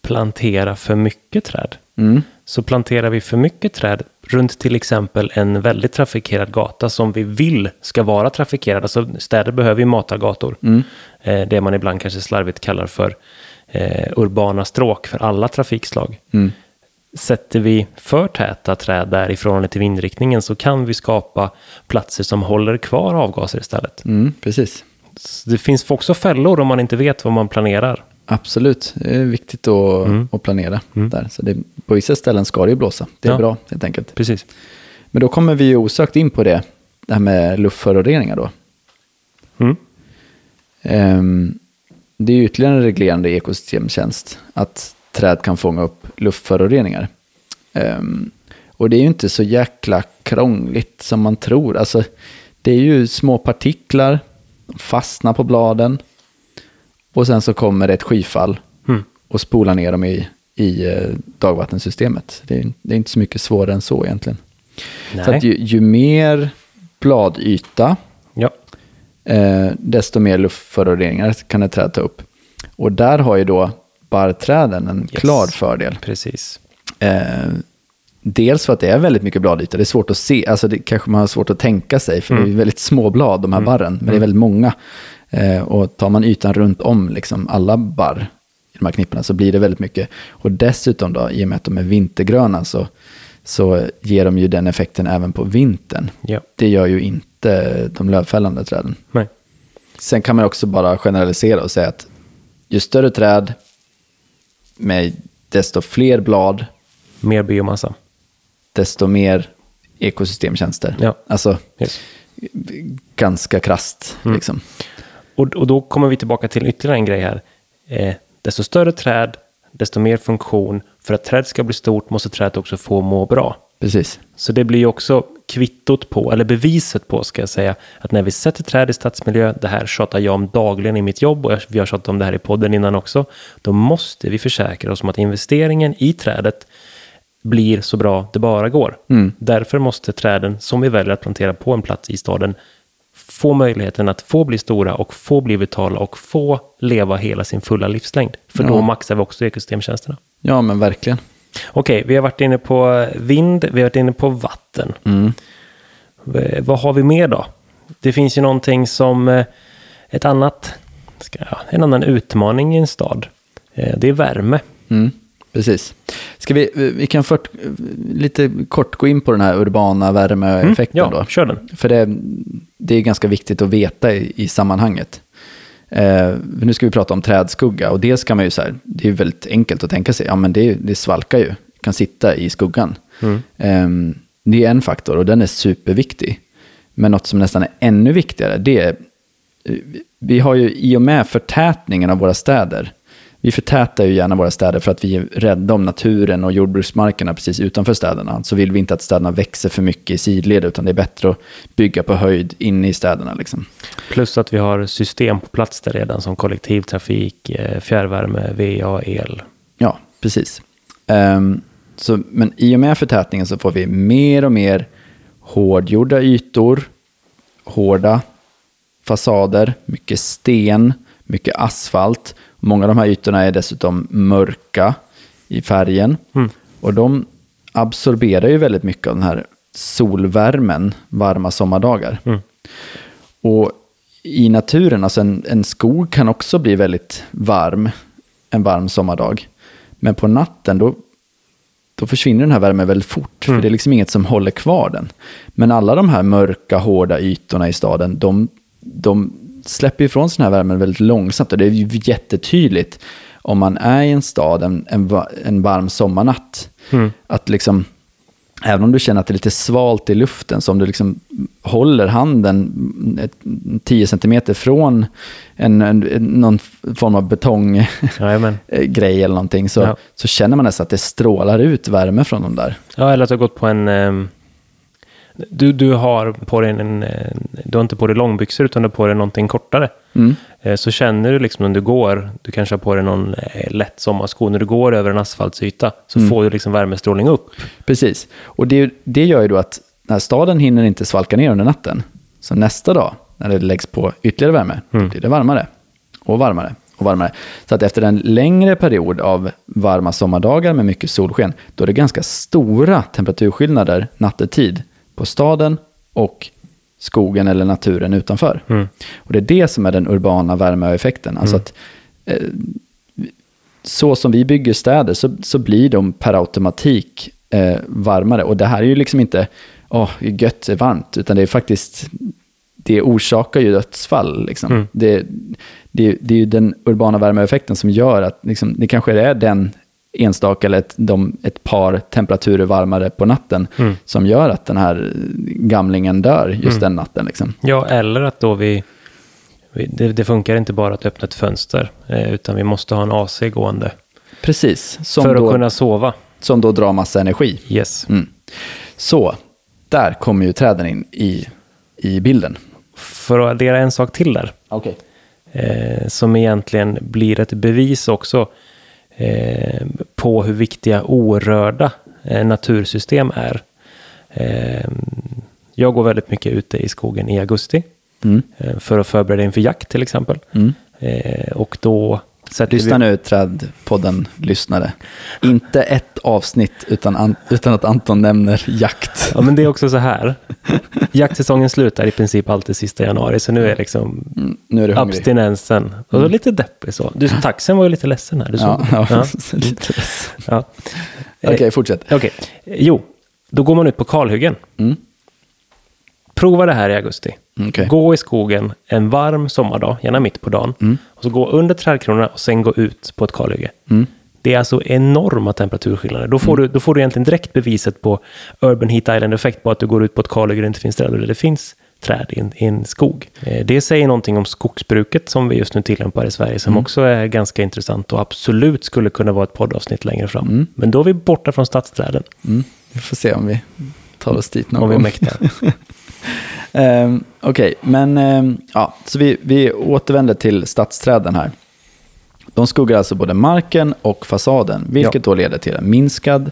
plantera för mycket träd. Mm. Så planterar vi för mycket träd runt till exempel en väldigt trafikerad gata som vi vill ska vara trafikerad. Alltså städer behöver ju matargator. Mm. Eh, det man ibland kanske slarvigt kallar för eh, urbana stråk för alla trafikslag. Mm. Sätter vi för täta träd där i förhållande till vindriktningen så kan vi skapa platser som håller kvar avgaser istället. Mm, precis. Så det finns också fällor om man inte vet vad man planerar. Absolut, det är viktigt att, Mm. att planera Mm. där. Så det, på vissa ställen ska det ju blåsa. Det är Ja. bra helt enkelt. Precis. Men då kommer vi ju osökt in på det, det här med luftföroreningar då. Mm. Ehm, det är ytterligare en reglerande ekosystemtjänst att träd kan fånga upp luftföroreningar. Ehm, och det är ju inte så jäkla krångligt som man tror. Alltså, det är ju små partiklar, de fastnar på bladen och sen så kommer det ett skyfall Mm. och spolar ner dem i, i eh, dagvattensystemet. Det är, det är inte så mycket svårare än så egentligen. Så Nej. att ju, ju mer bladyta. Eh, desto mer luftföroreningar kan ett träd ta upp. Och där har ju då barrträden en Yes. klar fördel. Precis. Eh, dels för att det är väldigt mycket bladyta, det är svårt att se, alltså det kanske man har svårt att tänka sig, för det är väldigt små blad de här barren, men det är väldigt många. Eh, och tar man ytan runt om liksom alla barr i de här knipporna så blir det väldigt mycket. Och dessutom då, i och med att de är vintergröna, så, så ger de ju den effekten även på vintern. Ja. Det gör ju inte de lövfällande träden. Nej. Sen kan man också bara generalisera och säga att ju större träd med desto fler blad, Mer biomassa. desto mer ekosystemtjänster. Ja. Alltså Yes. ganska krasst. Mm. Liksom. Och, och då kommer vi tillbaka till ytterligare en grej här. Eh, desto större träd, desto mer funktion. För att träd ska bli stort måste trädet också få må bra. Precis. Så det blir ju också kvittot på, eller beviset på ska jag säga, att när vi sätter träd i stadsmiljö, det här tjatar jag om dagligen i mitt jobb och vi har tjatat om det här i podden innan också, då måste vi försäkra oss om att investeringen i trädet blir så bra det bara går. Mm. Därför måste träden som vi väljer att plantera på en plats i staden få möjligheten att få bli stora och få bli vitala och få leva hela sin fulla livslängd. För då Ja. maxar vi också ekosystemtjänsterna. Ja, men verkligen. Okej, vi har varit inne på vind, vi har varit inne på vatten. Mm. V- Vad har vi mer då? Det finns ju någonting som eh, ett annat, en annan utmaning i en stad. Eh, Det är värme. Mm. Precis. Ska vi, vi kan först lite kort gå in på den här urbana värmeeffekten Mm, ja, då. kör den. För det, det är ganska viktigt att veta i, i sammanhanget. Eh, nu ska vi prata om trädskugga och dels kan man ju så här, det är väldigt enkelt att tänka sig, ja men det, det svalkar ju, kan sitta i skuggan. Mm. Eh, det är en faktor och den är superviktig. Men något som nästan är ännu viktigare, det är, eh, vi har ju i och med förtätningen av våra städer, vi förtätar ju gärna våra städer för att vi är rädda om naturen och jordbruksmarkerna precis utanför städerna. Så vill vi inte att städerna växer för mycket i sidled, utan det är bättre att bygga på höjd inne i städerna. Liksom. Plus att vi har system på plats där redan som kollektivtrafik, eh, fjärrvärme, VA, el. Ja, precis. Ehm, så, men i och med förtätningen så får vi mer och mer hårdgjorda ytor, hårda fasader, mycket sten, mycket asfalt. Många av de här ytorna är dessutom mörka i färgen. Mm. Och de absorberar ju väldigt mycket av den här solvärmen varma sommardagar. Mm. Och i naturen, alltså en, en skog kan också bli väldigt varm en varm sommardag. Men på natten då, då försvinner den här värmen väldigt fort. För det är liksom inget som håller kvar den. Men alla de här mörka, hårda ytorna i staden, de, de släpper ifrån sig den här värmen väldigt långsamt. Och det är ju jättetydligt om man är i en stad en, en, en varm sommarnatt, Mm. att liksom, även om du känner att det är lite svalt i luften, så om du liksom håller handen ett, 10 centimeter från en, en, någon form av betonggrej Jajamän. eller någonting, så, Ja. så känner man nästan att det strålar ut värme från de där. Ja, eller att du har gått på en... du, du har på dig en... eh, Du har inte på dig långbyxor utan du har på dig någonting kortare. Mm. Eh, Så känner du liksom när du går, du kanske har på dig någon eh, lätt sommarsko, när du går över en asfaltsyta så Mm. får du liksom värmestrålning upp. Precis. Och det, det gör ju då att när staden hinner inte svalka ner under natten, så nästa dag, när det läggs på ytterligare värme, Mm. blir det varmare och varmare och varmare. Så att efter en längre period av varma sommardagar med mycket solsken, då är det ganska stora temperaturskillnader nattetid på staden och skogen eller naturen utanför. Mm. Och det är det som är den urbana värmeeffekten. Alltså att eh, så som vi bygger städer så, så blir de per automatik eh, varmare. Och det här är ju liksom inte, åh, oh, gött är varmt, utan det är faktiskt, det orsakar ju dödsfall. Liksom. Mm. Det, det, det är ju den urbana värmeeffekten som gör att liksom, det kanske är den enstaka eller ett, de, ett par temperaturer varmare på natten Mm. som gör att den här gamlingen dör just den natten. Liksom. Ja, eller att då vi... vi det, det funkar inte bara att öppna ett fönster, eh, utan vi måste ha en AC gående Precis, för då, att kunna sova. som då drar massa energi. Yes. Mm. Så, där kommer ju träden in i, i bilden. För att addera en sak till där, Okay. eh, som egentligen blir ett bevis också eh, på hur viktiga orörda eh, natursystem är. Eh, jag går väldigt mycket ute i skogen i augusti Mm. för att förbereda inför jakt till exempel. Mm. Och då sätter Lyssna vi... nu, Trädpodden lyssnare. Inte ett avsnitt utan, an, utan att Anton nämner jakt. Ja, men det är också så här. Jaktsäsongen slutar i princip alltid sista januari, så nu är liksom Mm, nu är du abstinensen. Och då lite deppig så. Du, taxen var ju lite ledsen här. Du såg Ja, ja. Lite. Ja. Okej, fortsätt. Okej, jo, då går man ut på kalhyggen. Mm. Prova det här i augusti. Okej. Gå i skogen en varm sommardag, gärna mitt på dagen. Mm. Och så gå under trädkronorna och sen gå ut på ett kalhygge. Mm. Det är alltså enorma temperaturskillnader. Då får, du, då får du egentligen direkt beviset på Urban Heat Island-effekt på att du går ut på ett kalhygge där det inte finns träd, eller det finns träd i en, i en skog. Eh, Det säger någonting om skogsbruket som vi just nu tillämpar i Sverige, som också är ganska intressant och absolut skulle kunna vara ett poddavsnitt längre fram. Men då är vi borta från stadsträden, Mm. Vi får se om vi tar oss dit någon om vi gång. mäktar. Ehm, Okej, men ehm, ja, så vi, vi återvänder till stadsträden här. De skuggar alltså både marken och fasaden, vilket då leder till en minskad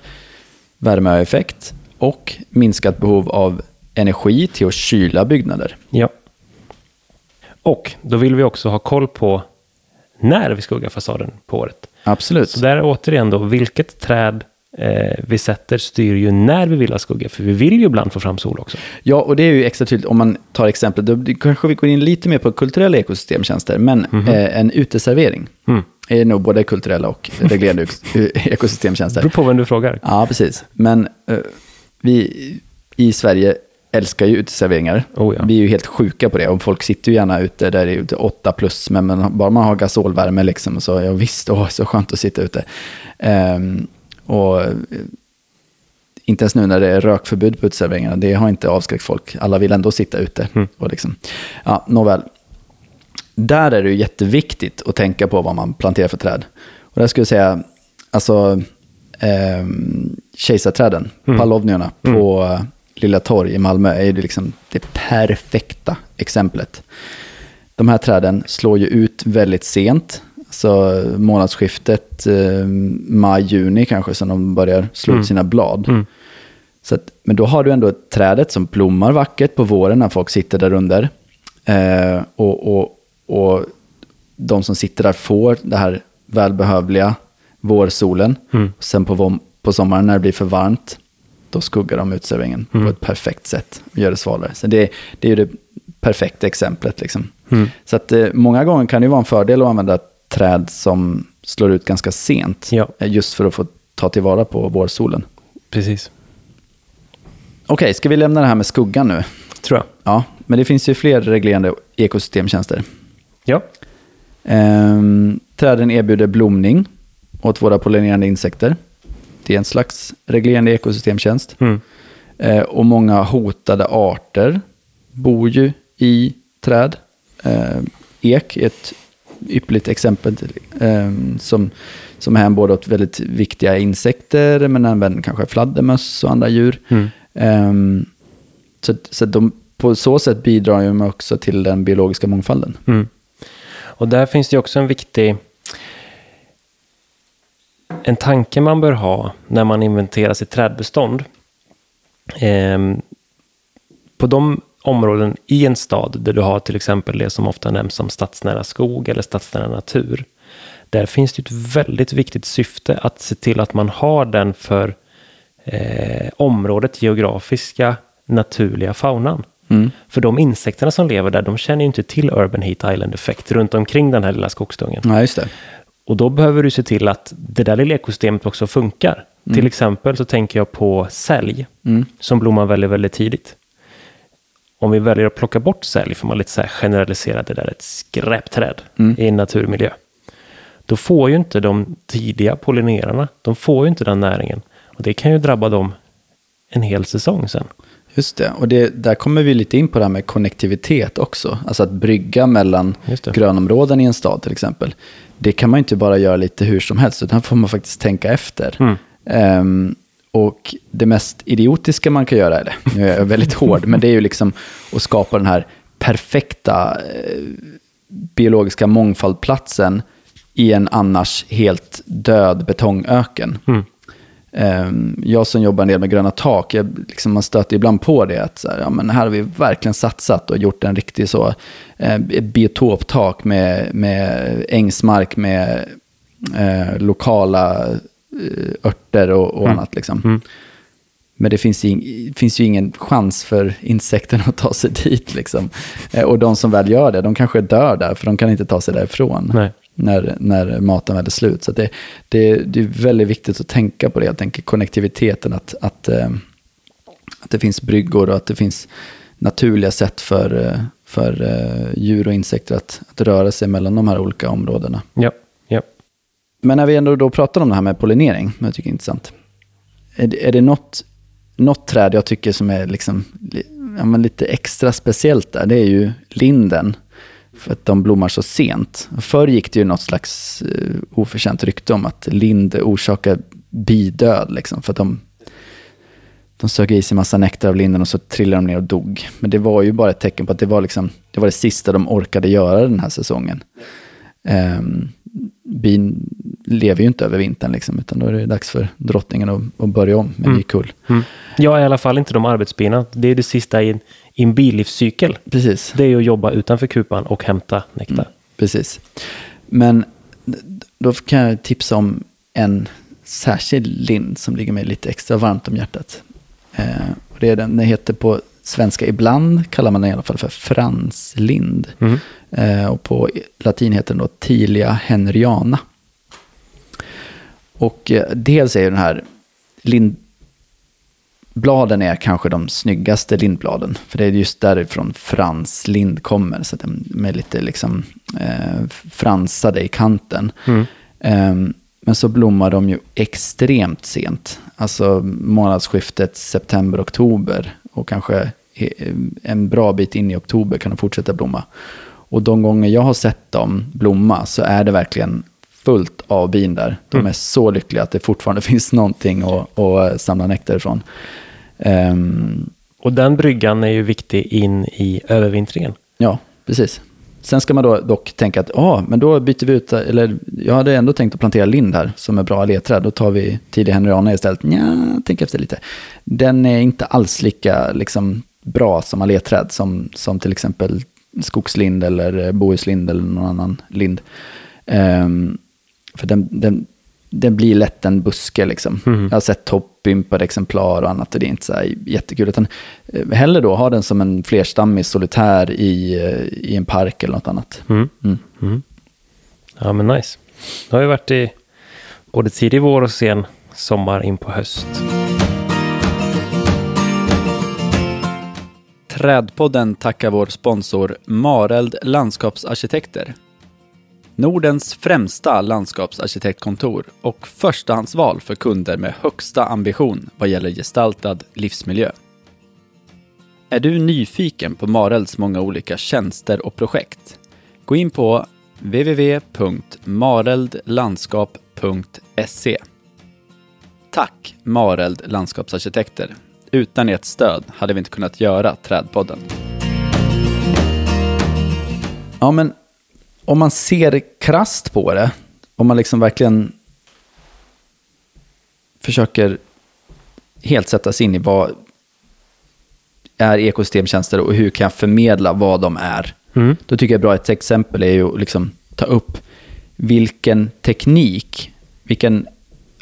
värmeeffekt och minskat behov av energi till att kyla byggnader. Ja. Och då vill vi också ha koll på när vi skuggar fasaden på året. Absolut. Så där är återigen då, vilket träd eh, vi sätter styr ju när vi vill ha skugga, för vi vill ju ibland få fram sol också. Ja, och det är ju extra tydligt om man tar exemplet, då kanske vi går in lite mer på kulturella ekosystemtjänster, men eh, en uteservering Mm. är nog både kulturella och reglerade ekosystemtjänster. Det beror på vem du frågar. Ja, precis. Men eh, vi i Sverige älskar ju uteserveringar. Oh ja. Vi är ju helt sjuka på det. Och folk sitter ju gärna ute där det är ute 8 plus, men, men bara man har gasolvärme liksom, så ja visst, åh, så skönt att sitta ute. Ehm, och eh, inte ens nu när det är rökförbud på uteserveringarna, det har inte avskräckt folk. Alla vill ändå sitta ute. Mm. Och liksom, ja, nåväl. Där är det ju jätteviktigt att tänka på vad man planterar för träd. Och där skulle jag säga, alltså eh, kejsarträden, Mm. pallovnierna på eh, Lilla Torg i Malmö är ju liksom det perfekta exemplet. De här träden slår ju ut väldigt sent, så månadsskiftet eh, maj-juni kanske, som de börjar slå Mm. ut sina blad. Mm. Så att, men då har du ändå trädet som blommar vackert på våren när folk sitter där under. Eh, och, och, och de som sitter där får det här välbehövliga vårsolen. Mm. Sen på, på sommaren när det blir för varmt, då skuggar de utserveringen Mm. på ett perfekt sätt och gör det svalare. Så det, det är ju det perfekta exemplet. Liksom. Mm. Så att, eh, många gånger kan det ju vara en fördel att använda träd som slår ut ganska sent. Ja. eh, Just för att få ta tillvara på vårsolen. Precis. Okej, ska vi lämna det här med skuggan nu? Tror jag. Ja, men det finns ju fler reglerande ekosystemtjänster. Ja. Ehm, Träden erbjuder blomning åt våra pollinerande insekter. Det är en slags reglerande ekosystemtjänst. Mm. Eh, och många hotade arter bor ju i träd. Eh, ek är ett ypperligt exempel eh, som, som hänbådar åt väldigt viktiga insekter, men även kanske fladdermöss och andra djur. Mm. Eh, så så de, på så sätt bidrar de också till den biologiska mångfalden. Mm. Och där finns det också en viktig... En tanke man bör ha när man inventerar sitt trädbestånd. Ehm, på de områden i en stad där du har till exempel det som ofta nämns som stadsnära skog eller stadsnära natur. Där finns det ett väldigt viktigt syfte att se till att man har den för eh, området geografiska naturliga faunan. Mm. För de insekterna som lever där, de känner ju inte till Urban Heat Island-effekt runt omkring den här lilla skogsdungen. Ja, just det. Och då behöver du se till att det där lilla ekosystemet också funkar. Till exempel så tänker jag på sälj, Mm. som blommar väldigt, väldigt tidigt. Om vi väljer att plocka bort sälj, för man lite så här generalisera det där är ett skräpträd i en naturmiljö. Då får ju inte de tidiga pollinerarna, de får ju inte den näringen. Och det kan ju drabba dem en hel säsong sen. Just det, och det, där kommer vi lite in på det här med konnektivitet också. Alltså att brygga mellan grönområden i en stad till exempel. Det kan man inte bara göra lite hur som helst, utan får man faktiskt tänka efter. Mm. Ehm, och det mest idiotiska man kan göra, eller nu är jag väldigt hård, men det är ju liksom att skapa den här perfekta eh, biologiska mångfaldplatsen i en annars helt död betongöken. Mm. Ehm, Jag som jobbar en del med gröna tak, jag, liksom, man stöter ibland på det. Att här, ja, men här har vi verkligen satsat och gjort en riktig så, eh, biotoptak med, med ängsmark med eh, lokala örter och, och annat. Liksom. Mm. Men det finns, ju finns ju ingen chans för insekterna att ta sig dit. Liksom. Eh, och de som väl gör det, de kanske dör där, för de kan inte ta sig därifrån Nej. när, när maten väl är slut. Så det, det, det är väldigt viktigt att tänka på det, helt enkelt konnektiviteten, att, att, eh, att det finns bryggor och att det finns naturliga sätt för, eh, för djur och insekter att, att röra sig mellan de här olika områdena. Ja. Men när vi ändå då pratar om det här med pollinering, som jag tycker är intressant. Är det, är det något, något träd jag tycker som är liksom, ja, men lite extra speciellt där, det är ju linden. För att de blommar så sent. Förr gick det ju något slags uh, oförtjänt rykte om att lind orsakar bidöd. Liksom, för att de, de sög i sig massa nektar av linden och så trillade de ner och dog. Men det var ju bara ett tecken på att det var, liksom, det, var det sista de orkade göra den här säsongen. Um, bin lever ju inte över vintern, liksom, utan då är det dags för drottningen att, att börja om med en ny kull. Mm. Ja, i alla fall inte de arbetsbina. Det är det sista i en, i en bilivscykel. Precis. Det är att jobba utanför kupan och hämta nektar. Precis. Men då kan jag tipsa om en särskild lind som ligger mig lite extra varmt om hjärtat. Eh, och det är den, den heter på svenska, ibland kallar man den i alla fall för franslind. Mm. Eh, och på latin heter den då Tilia henriana. Och eh, dels är ju den här lindbladen är kanske de snyggaste lindbladen. För det är just därifrån frans lind kommer. Så att de är lite liksom eh, fransade i kanten. Mm. Ehm, men så blommar de ju extremt sent. Alltså månadsskiftet september-oktober. Och kanske eh, en bra bit in i oktober kan de fortsätta blomma. Och de gånger jag har sett dem blomma så är det verkligen fullt av bin där. De Mm. är så lyckliga att det fortfarande finns någonting att, att samla nektar ifrån. Ehm, Och den bryggan är ju viktig in i övervintringen. Ja, precis. Sen ska man då dock tänka att ah, men då byter vi ut, eller jag hade ändå tänkt att plantera lind här som är bra alléträd. Då tar vi tidig henriana istället. Nja, tänk efter lite. Den är inte alls lika liksom, bra som alléträd som, som till exempel skogslind eller eh, bohuslind eller någon annan lind. Ehm, för den, den, den blir lätt en buske liksom. Jag har sett toppympade exemplar och annat och det är inte så här jättekul. Utan eh, hellre då ha den som en flerstammig solitär i, eh, i en park eller något annat. Mm. Mm. Mm. Ja, men nice. Det har ju varit i både tidig vår och sen sommar in på höst. Trädpodden tackar vår sponsor Mareld Landskapsarkitekter. Nordens främsta landskapsarkitektkontor och förstahandsval för kunder med högsta ambition vad gäller gestaltad livsmiljö. Är du nyfiken på Marelds många olika tjänster och projekt? Gå in på www.mareldlandskap.se Tack Mareld Landskapsarkitekter. Utan ert stöd hade vi inte kunnat göra Trädpodden. Ja, men om man ser krast på det, om man liksom verkligen försöker helt sätta sig in i vad är ekosystemtjänster och hur kan jag förmedla vad de är. Mm. Då tycker jag bra ett exempel är ju att liksom ta upp vilken teknik, vilken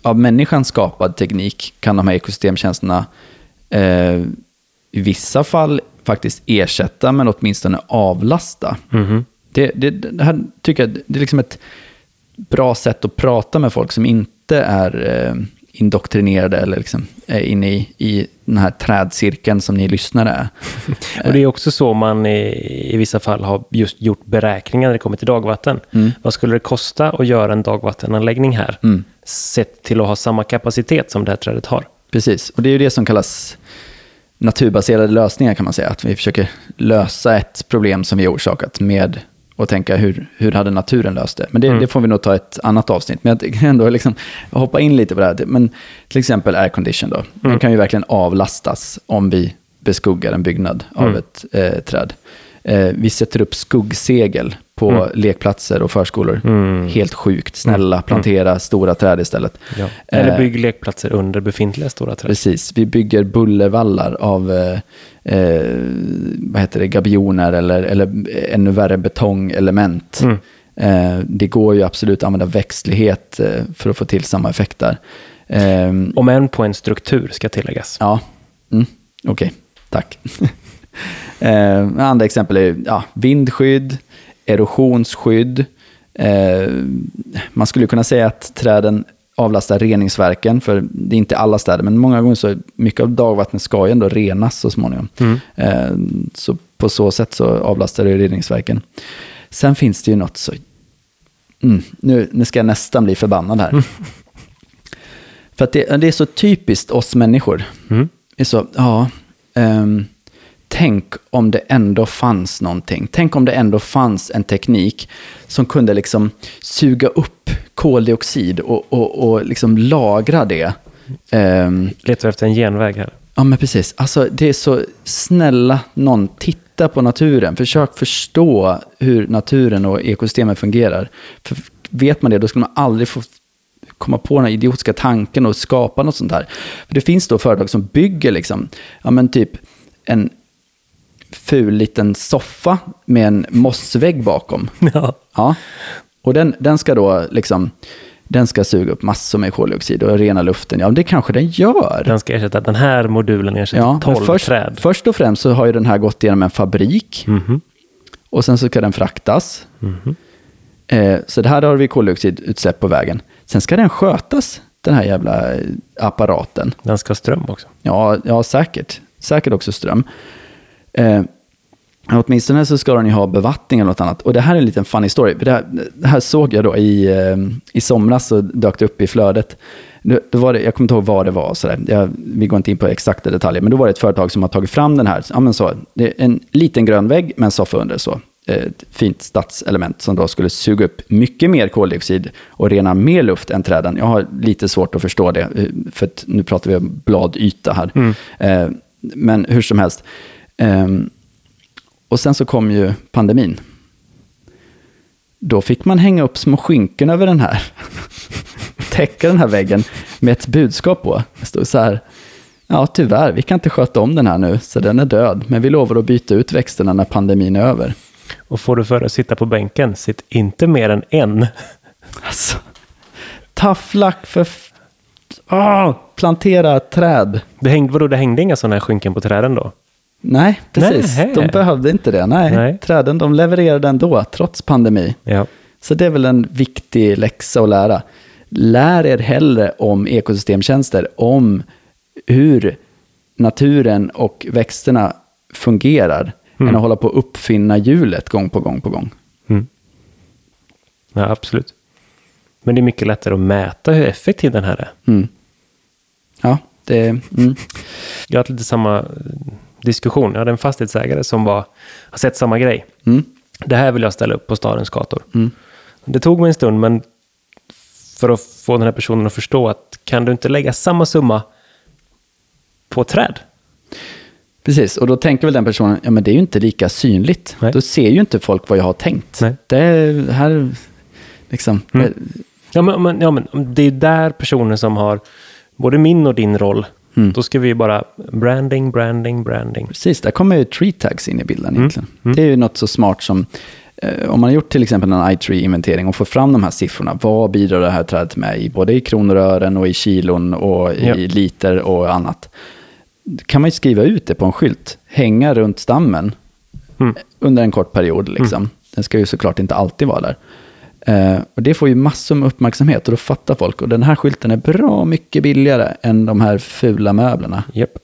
av människan skapad teknik kan de här ekosystemtjänsterna eh, i vissa fall faktiskt ersätta men åtminstone avlasta. Mhm. Det, det, det här tycker jag det är liksom ett bra sätt att prata med folk som inte är eh, indoktrinerade eller liksom är inne i, i den här trädcirkeln som ni lyssnare är. Och det är också så man i, i vissa fall har just gjort beräkningar när det kommer till dagvatten. Vad skulle det kosta att göra en dagvattenanläggning här? Sett till att ha samma kapacitet som det här trädet har. Precis, och det är ju det som kallas naturbaserade lösningar kan man säga. Att vi försöker lösa ett problem som vi har orsakat med att tänka hur, hur hade naturen löst det. Men det, det får vi nog ta ett annat avsnitt. Men jag kan ändå liksom hoppa in lite på det här. Men till exempel aircondition då. Den kan ju verkligen avlastas om vi beskuggar en byggnad av ett eh, träd. Eh, vi sätter upp skuggsegel på lekplatser och förskolor. Helt sjukt. Snälla, plantera stora träd istället. Ja. Eller Eh, bygg lekplatser under befintliga stora träd. Precis, vi bygger bullervallar av eh, eh, vad heter det, gabioner eller, eller ännu värre betongelement. Eh, det går ju absolut att använda växtlighet eh, för att få till samma effekt där. Eh, Om än på en struktur ska tilläggas. Ja, mm. okej, tack. eh, andra exempel är ja, vindskydd, erosionsskydd. Eh, man skulle kunna säga att träden avlastar reningsverken, för det är inte alla städer, men många gånger så mycket av dagvattnet ska ju ändå renas så småningom. Eh, så på så sätt så avlastar det reningsverken. Sen finns det ju något så... Mm, nu, nu ska jag nästan bli förbannad här. För att det, det är så typiskt oss människor. Mm. Det är så, ja, ehm, tänk om det ändå fanns någonting. Tänk om det ändå fanns en teknik som kunde liksom suga upp koldioxid och, och, och liksom lagra det. Ehm, Letar efter en genväg här. Ja, men precis. Alltså, det är så, snälla någon, titta på naturen. Försök förstå hur naturen och ekosystemen fungerar. För vet man det, då skulle man aldrig få komma på den här idiotiska tanken och skapa något sånt här. För det finns då företag som bygger liksom, ja men typ en ful liten soffa med en mossvägg bakom. Ja. Ja. Och den, den ska då liksom, den ska suga upp massor med koldioxid och rena luften. Ja, det kanske den gör. Den ska ersätta den här modulen ersätter Ja, men 12 först, träd. först och främst så har ju den här gått igenom en fabrik. Mhm. Och sen så ska den fraktas. Eh, så det här har vi koldioxidutsläpp på vägen. Sen ska den skötas, den här jävla eh, apparaten. Den ska ha ström också. Ja, ja säkert. Säkert också ström. Eh, åtminstone så ska den ju ha bevattning eller något annat. Och det här är en liten funny story. Det här, det här såg jag då i, eh, i somras, så dök det upp i flödet. Då, då var det, jag kommer inte ihåg vad det var, så. Jag, vi går inte in på exakta detaljer, men då var det ett företag som har tagit fram den här. Ja, men så, det är en liten grön vägg med en soffa under. Så. Eh, Ett fint stadselement som då skulle suga upp mycket mer koldioxid och rena mer luft än träden. Jag har lite svårt att förstå det, eh, för nu pratar vi om bladyta här. Eh, men hur som helst. Ehm, och sen så kom ju pandemin. Då fick man hänga upp små skynken över den här. Täcka den här väggen med ett budskap på. Det stod så här. Ja, tyvärr, vi kan inte sköta om den här nu, så den är död. Men vi lovar att byta ut växterna när pandemin är över. Och får du för att sitta på bänken, sitt inte mer än en. Alltså, luck för... Ah, plantera träd. Det hängde, vadå, det hängde inga sådana här skynken på träden då? Nej, precis. Nähä. De behövde inte det. Nej, Nej. träden de levererade ändå, trots pandemi. Ja. Så det är väl en viktig läxa att lära. Lär er hellre om ekosystemtjänster, om hur naturen och växterna fungerar, än att hålla på att uppfinna hjulet gång på gång på gång. Mm. Ja, absolut. Men det är mycket lättare att mäta hur effektiv den här är. Mm. Ja, det. Mm. Jag har haft lite samma diskussion. Jag hade en fastighetsägare som var, har sett samma grej. Mm. Det här vill jag ställa upp på stadens gator. Mm. Det tog mig en stund, men för att få den här personen att förstå att kan du inte lägga samma summa på träd? Precis, och då tänker väl den personen, ja men det är ju inte lika synligt. Nej. Då ser ju inte folk vad jag har tänkt. Nej. Det är här, liksom, Mm. Ja, men, ja, men det är där personen som har både min och din roll. Mm. Då ska vi bara branding, branding, branding. Precis, där kommer ju tree tags in i bilden Mm. egentligen. Mm. Det är ju något så smart som, eh, om man har gjort till exempel en iTree-inventering och får fram de här siffrorna, vad bidrar det här trädet med i både i kronor och ören och i kilon och i Ja. liter och annat. kan man ju skriva ut det på en skylt, hänga runt stammen Mm. under en kort period. Liksom. Den ska ju såklart inte alltid vara där. Eh, och det får ju massor med uppmärksamhet och då fattar folk. Och den här skylten är bra mycket billigare än de här fula möblerna. Japp.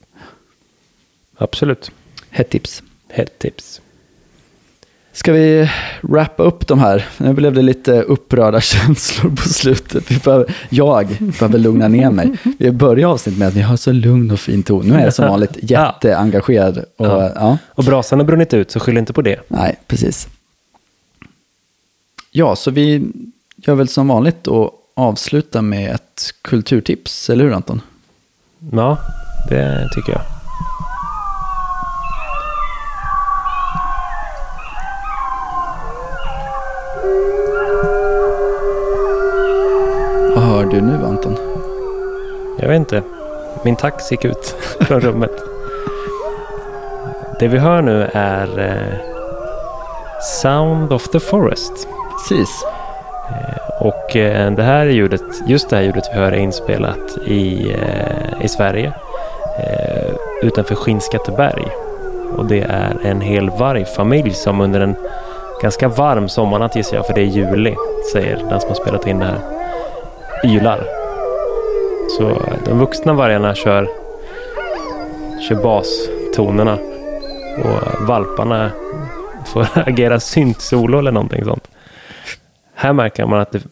Absolut. Hett tips. Hett tips. Ska vi wrappa upp de här? Nu blev det lite upprörda känslor på slutet. Vi behöver, jag behöver lugna ner mig. Vi börjar avsnittet med att vi har så lugn och fin ton. Nu är jag som vanligt jätteengagerad. Och, Ja. ja. Och brasan har brunnit ut, så skyll inte på det. Nej, precis. Ja, så vi gör väl som vanligt och avslutar med ett kulturtips, eller hur Anton? Ja, det tycker jag. Vad hör du nu Anton? Jag vet inte. Min tax gick ut från rummet. Det vi hör nu är eh, Sound of the Forest. Precis. Eh, och eh, det här ljudet, just det här ljudet vi hör är inspelat i, eh, i Sverige. Utanför Skinnskatteberg. Och det är en hel vargfamilj som under en ganska varm sommarnatt gissar jag, för det är juli, säger den som har spelat in det här, ylar. Så de vuxna vargarna kör, kör bastonerna och valparna får agera syntsolo eller någonting sånt. Här märker man att det,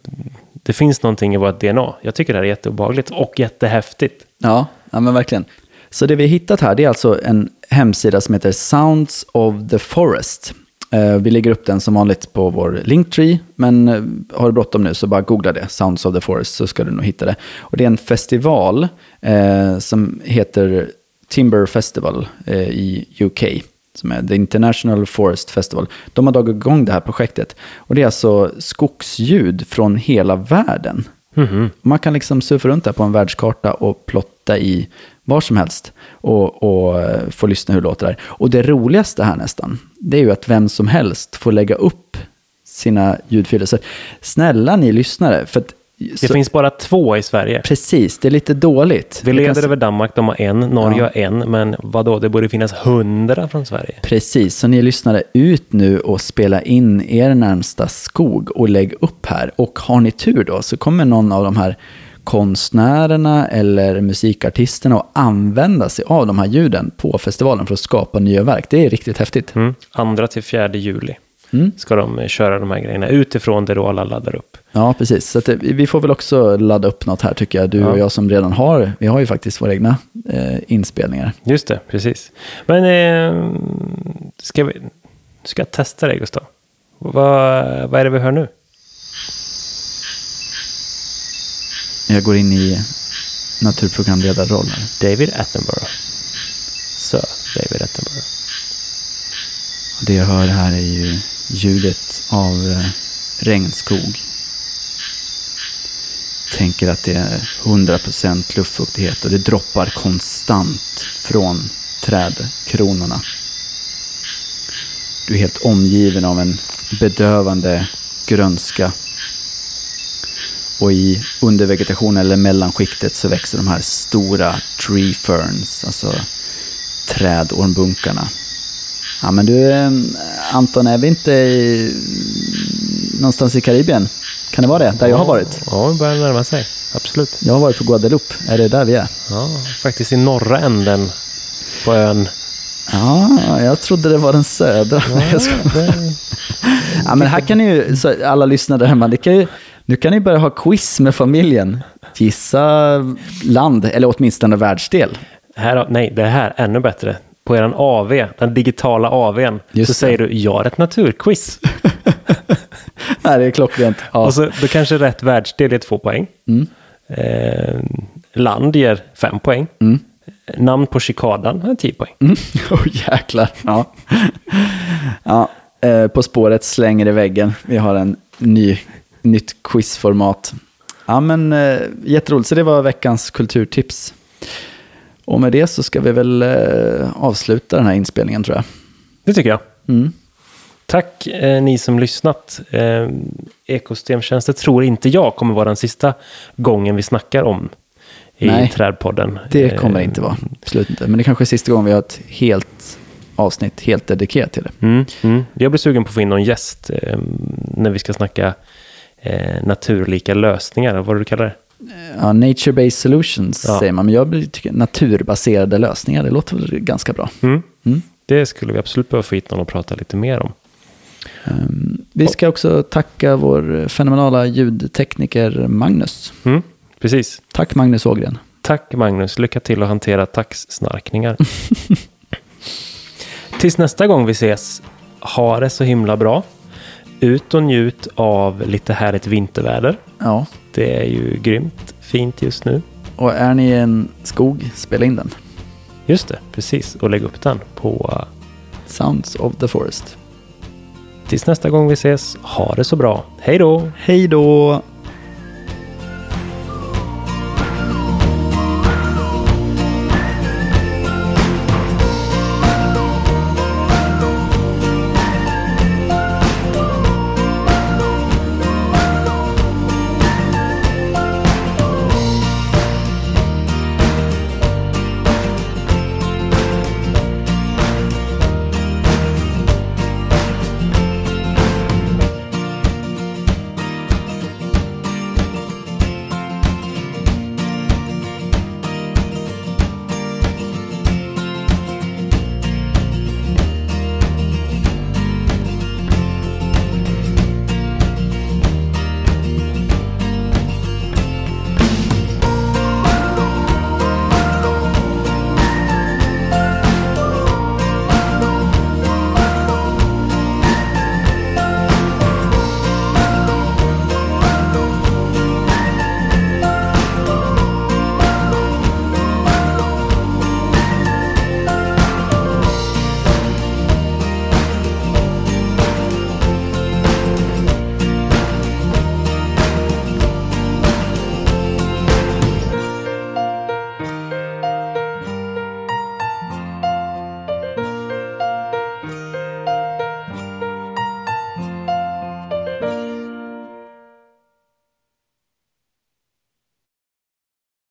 det finns någonting i vårt DNA. Jag tycker det här är jätteobehagligt och jättehäftigt. Ja, ja men verkligen. Så det vi har hittat här det är alltså en hemsida som heter Sounds of the Forest. Eh, vi lägger upp den som vanligt på vår Linktree, men eh, har du bråttom nu så bara googla det, Sounds of the Forest, så ska du nog hitta det. Och det är en festival eh, som heter Timber Festival eh, i UK, som är The International Forest Festival. De har dragit igång det här projektet. Och det är alltså skogsljud från hela världen. Mhm. Man kan liksom surfa runt där på en världskarta och plotta i var som helst och, och eh, få lyssna hur det låter där. Och det roligaste här nästan, det är ju att vem som helst får lägga upp sina ljudfiler. Så snälla ni lyssnare, för att, Det så, finns bara två i Sverige. precis, det är lite dåligt. Vi kan- leder över Danmark, de har en. Norge Ja. har en. Men vad då? det borde finnas hundra från Sverige. Precis, så ni lyssnare ut nu och spela in er närmsta skog och lägg upp här. Och har ni tur då så kommer någon av de här konstnärerna eller musikartisterna att använda sig av de här ljuden på festivalen för att skapa nya verk. Det är riktigt häftigt. Mm. Andra till fjärde juli Mm. ska de köra de här grejerna utifrån det då alla laddar upp. Ja, precis. Så det, vi får väl också ladda upp något här tycker jag. Du och Ja. jag som redan har, vi har ju faktiskt våra egna eh, inspelningar. Just det, precis. Men eh, ska vi ska jag testa dig Gustav? Vad, vad är det vi hör nu? Jag går in i naturprogramledarrollen. David Attenborough. Sir David Attenborough. Det jag hör här är ju ljudet av eh, regnskog. Tänker att det är 100% luftfuktighet och det droppar konstant från trädkronorna. Du är helt omgiven av en bedövande grönska. Och i undervegetationen eller mellanskiktet så växer de här stora tree ferns, alltså trädormbunkarna. Ja men du eh, Anton, är vi inte i, någonstans i Karibien? Kan det vara det? Där jag har varit? Ja, det börjar närma sig. Absolut. Jag har varit på Guadeloupe. Är det där vi är? Ja, faktiskt i norra änden på ön Ja, jag trodde det var den södra. Jag ska... ja, men här kan ni ju, så alla lyssnare där hemma, det kan ju, nu kan ni börja ha quiz med familjen. Gissa land, eller åtminstone världsdel. Här, nej, det här är ännu bättre. På er AV, den digitala AWn, Just så det. säger du jag har ett naturquiz. Nej, det är klockrent. Ja. Och så, då kanske rätt världsdel är två poäng. Mm. Eh, land ger fem poäng. Namn på cikadan är tio poäng. Mm. Oh, jäklar. Ja. ja, eh, på spåret slänger i väggen. Vi har en ny, nytt quizformat. Ja, men eh, jätteroligt. Så det var veckans kulturtips. Och med det så ska vi väl eh, avsluta den här inspelningen tror jag. Det tycker jag. Mm. Tack eh, ni som lyssnat. Eh, ekosystemtjänster tror inte jag kommer vara den sista gången vi snackar om i Nej, Trädpodden. Det kommer det Eh, inte vara. Absolut inte. Men det kanske är sista gången vi har ett helt avsnitt helt dedikerat till det. Mm, mm. Jag blir sugen på att få in någon gäst eh, när vi ska snacka eh, naturlika lösningar, vad du kallar det. Ja, Nature-based solutions Ja. säger man, men jag tycker naturbaserade lösningar, det låter väl ganska bra. Mm. Mm. Det skulle vi absolut behöva få hit någon och prata lite mer om. Um, vi ska också tacka vår fenomenala ljudtekniker Magnus. Mm, precis. Tack Magnus Ågren. Tack Magnus, lycka till att hantera taxsnarkningar. Tills nästa gång vi ses, ha det så himla bra. Ut och njut av lite härligt vinterväder. Ja, Det är ju grymt fint just nu. och är ni i en skog, spela in den. Just det, precis. Och lägg upp den på... uh, Sounds of the Forest. Tills nästa gång vi ses, ha det så bra. Hej då! Hej då!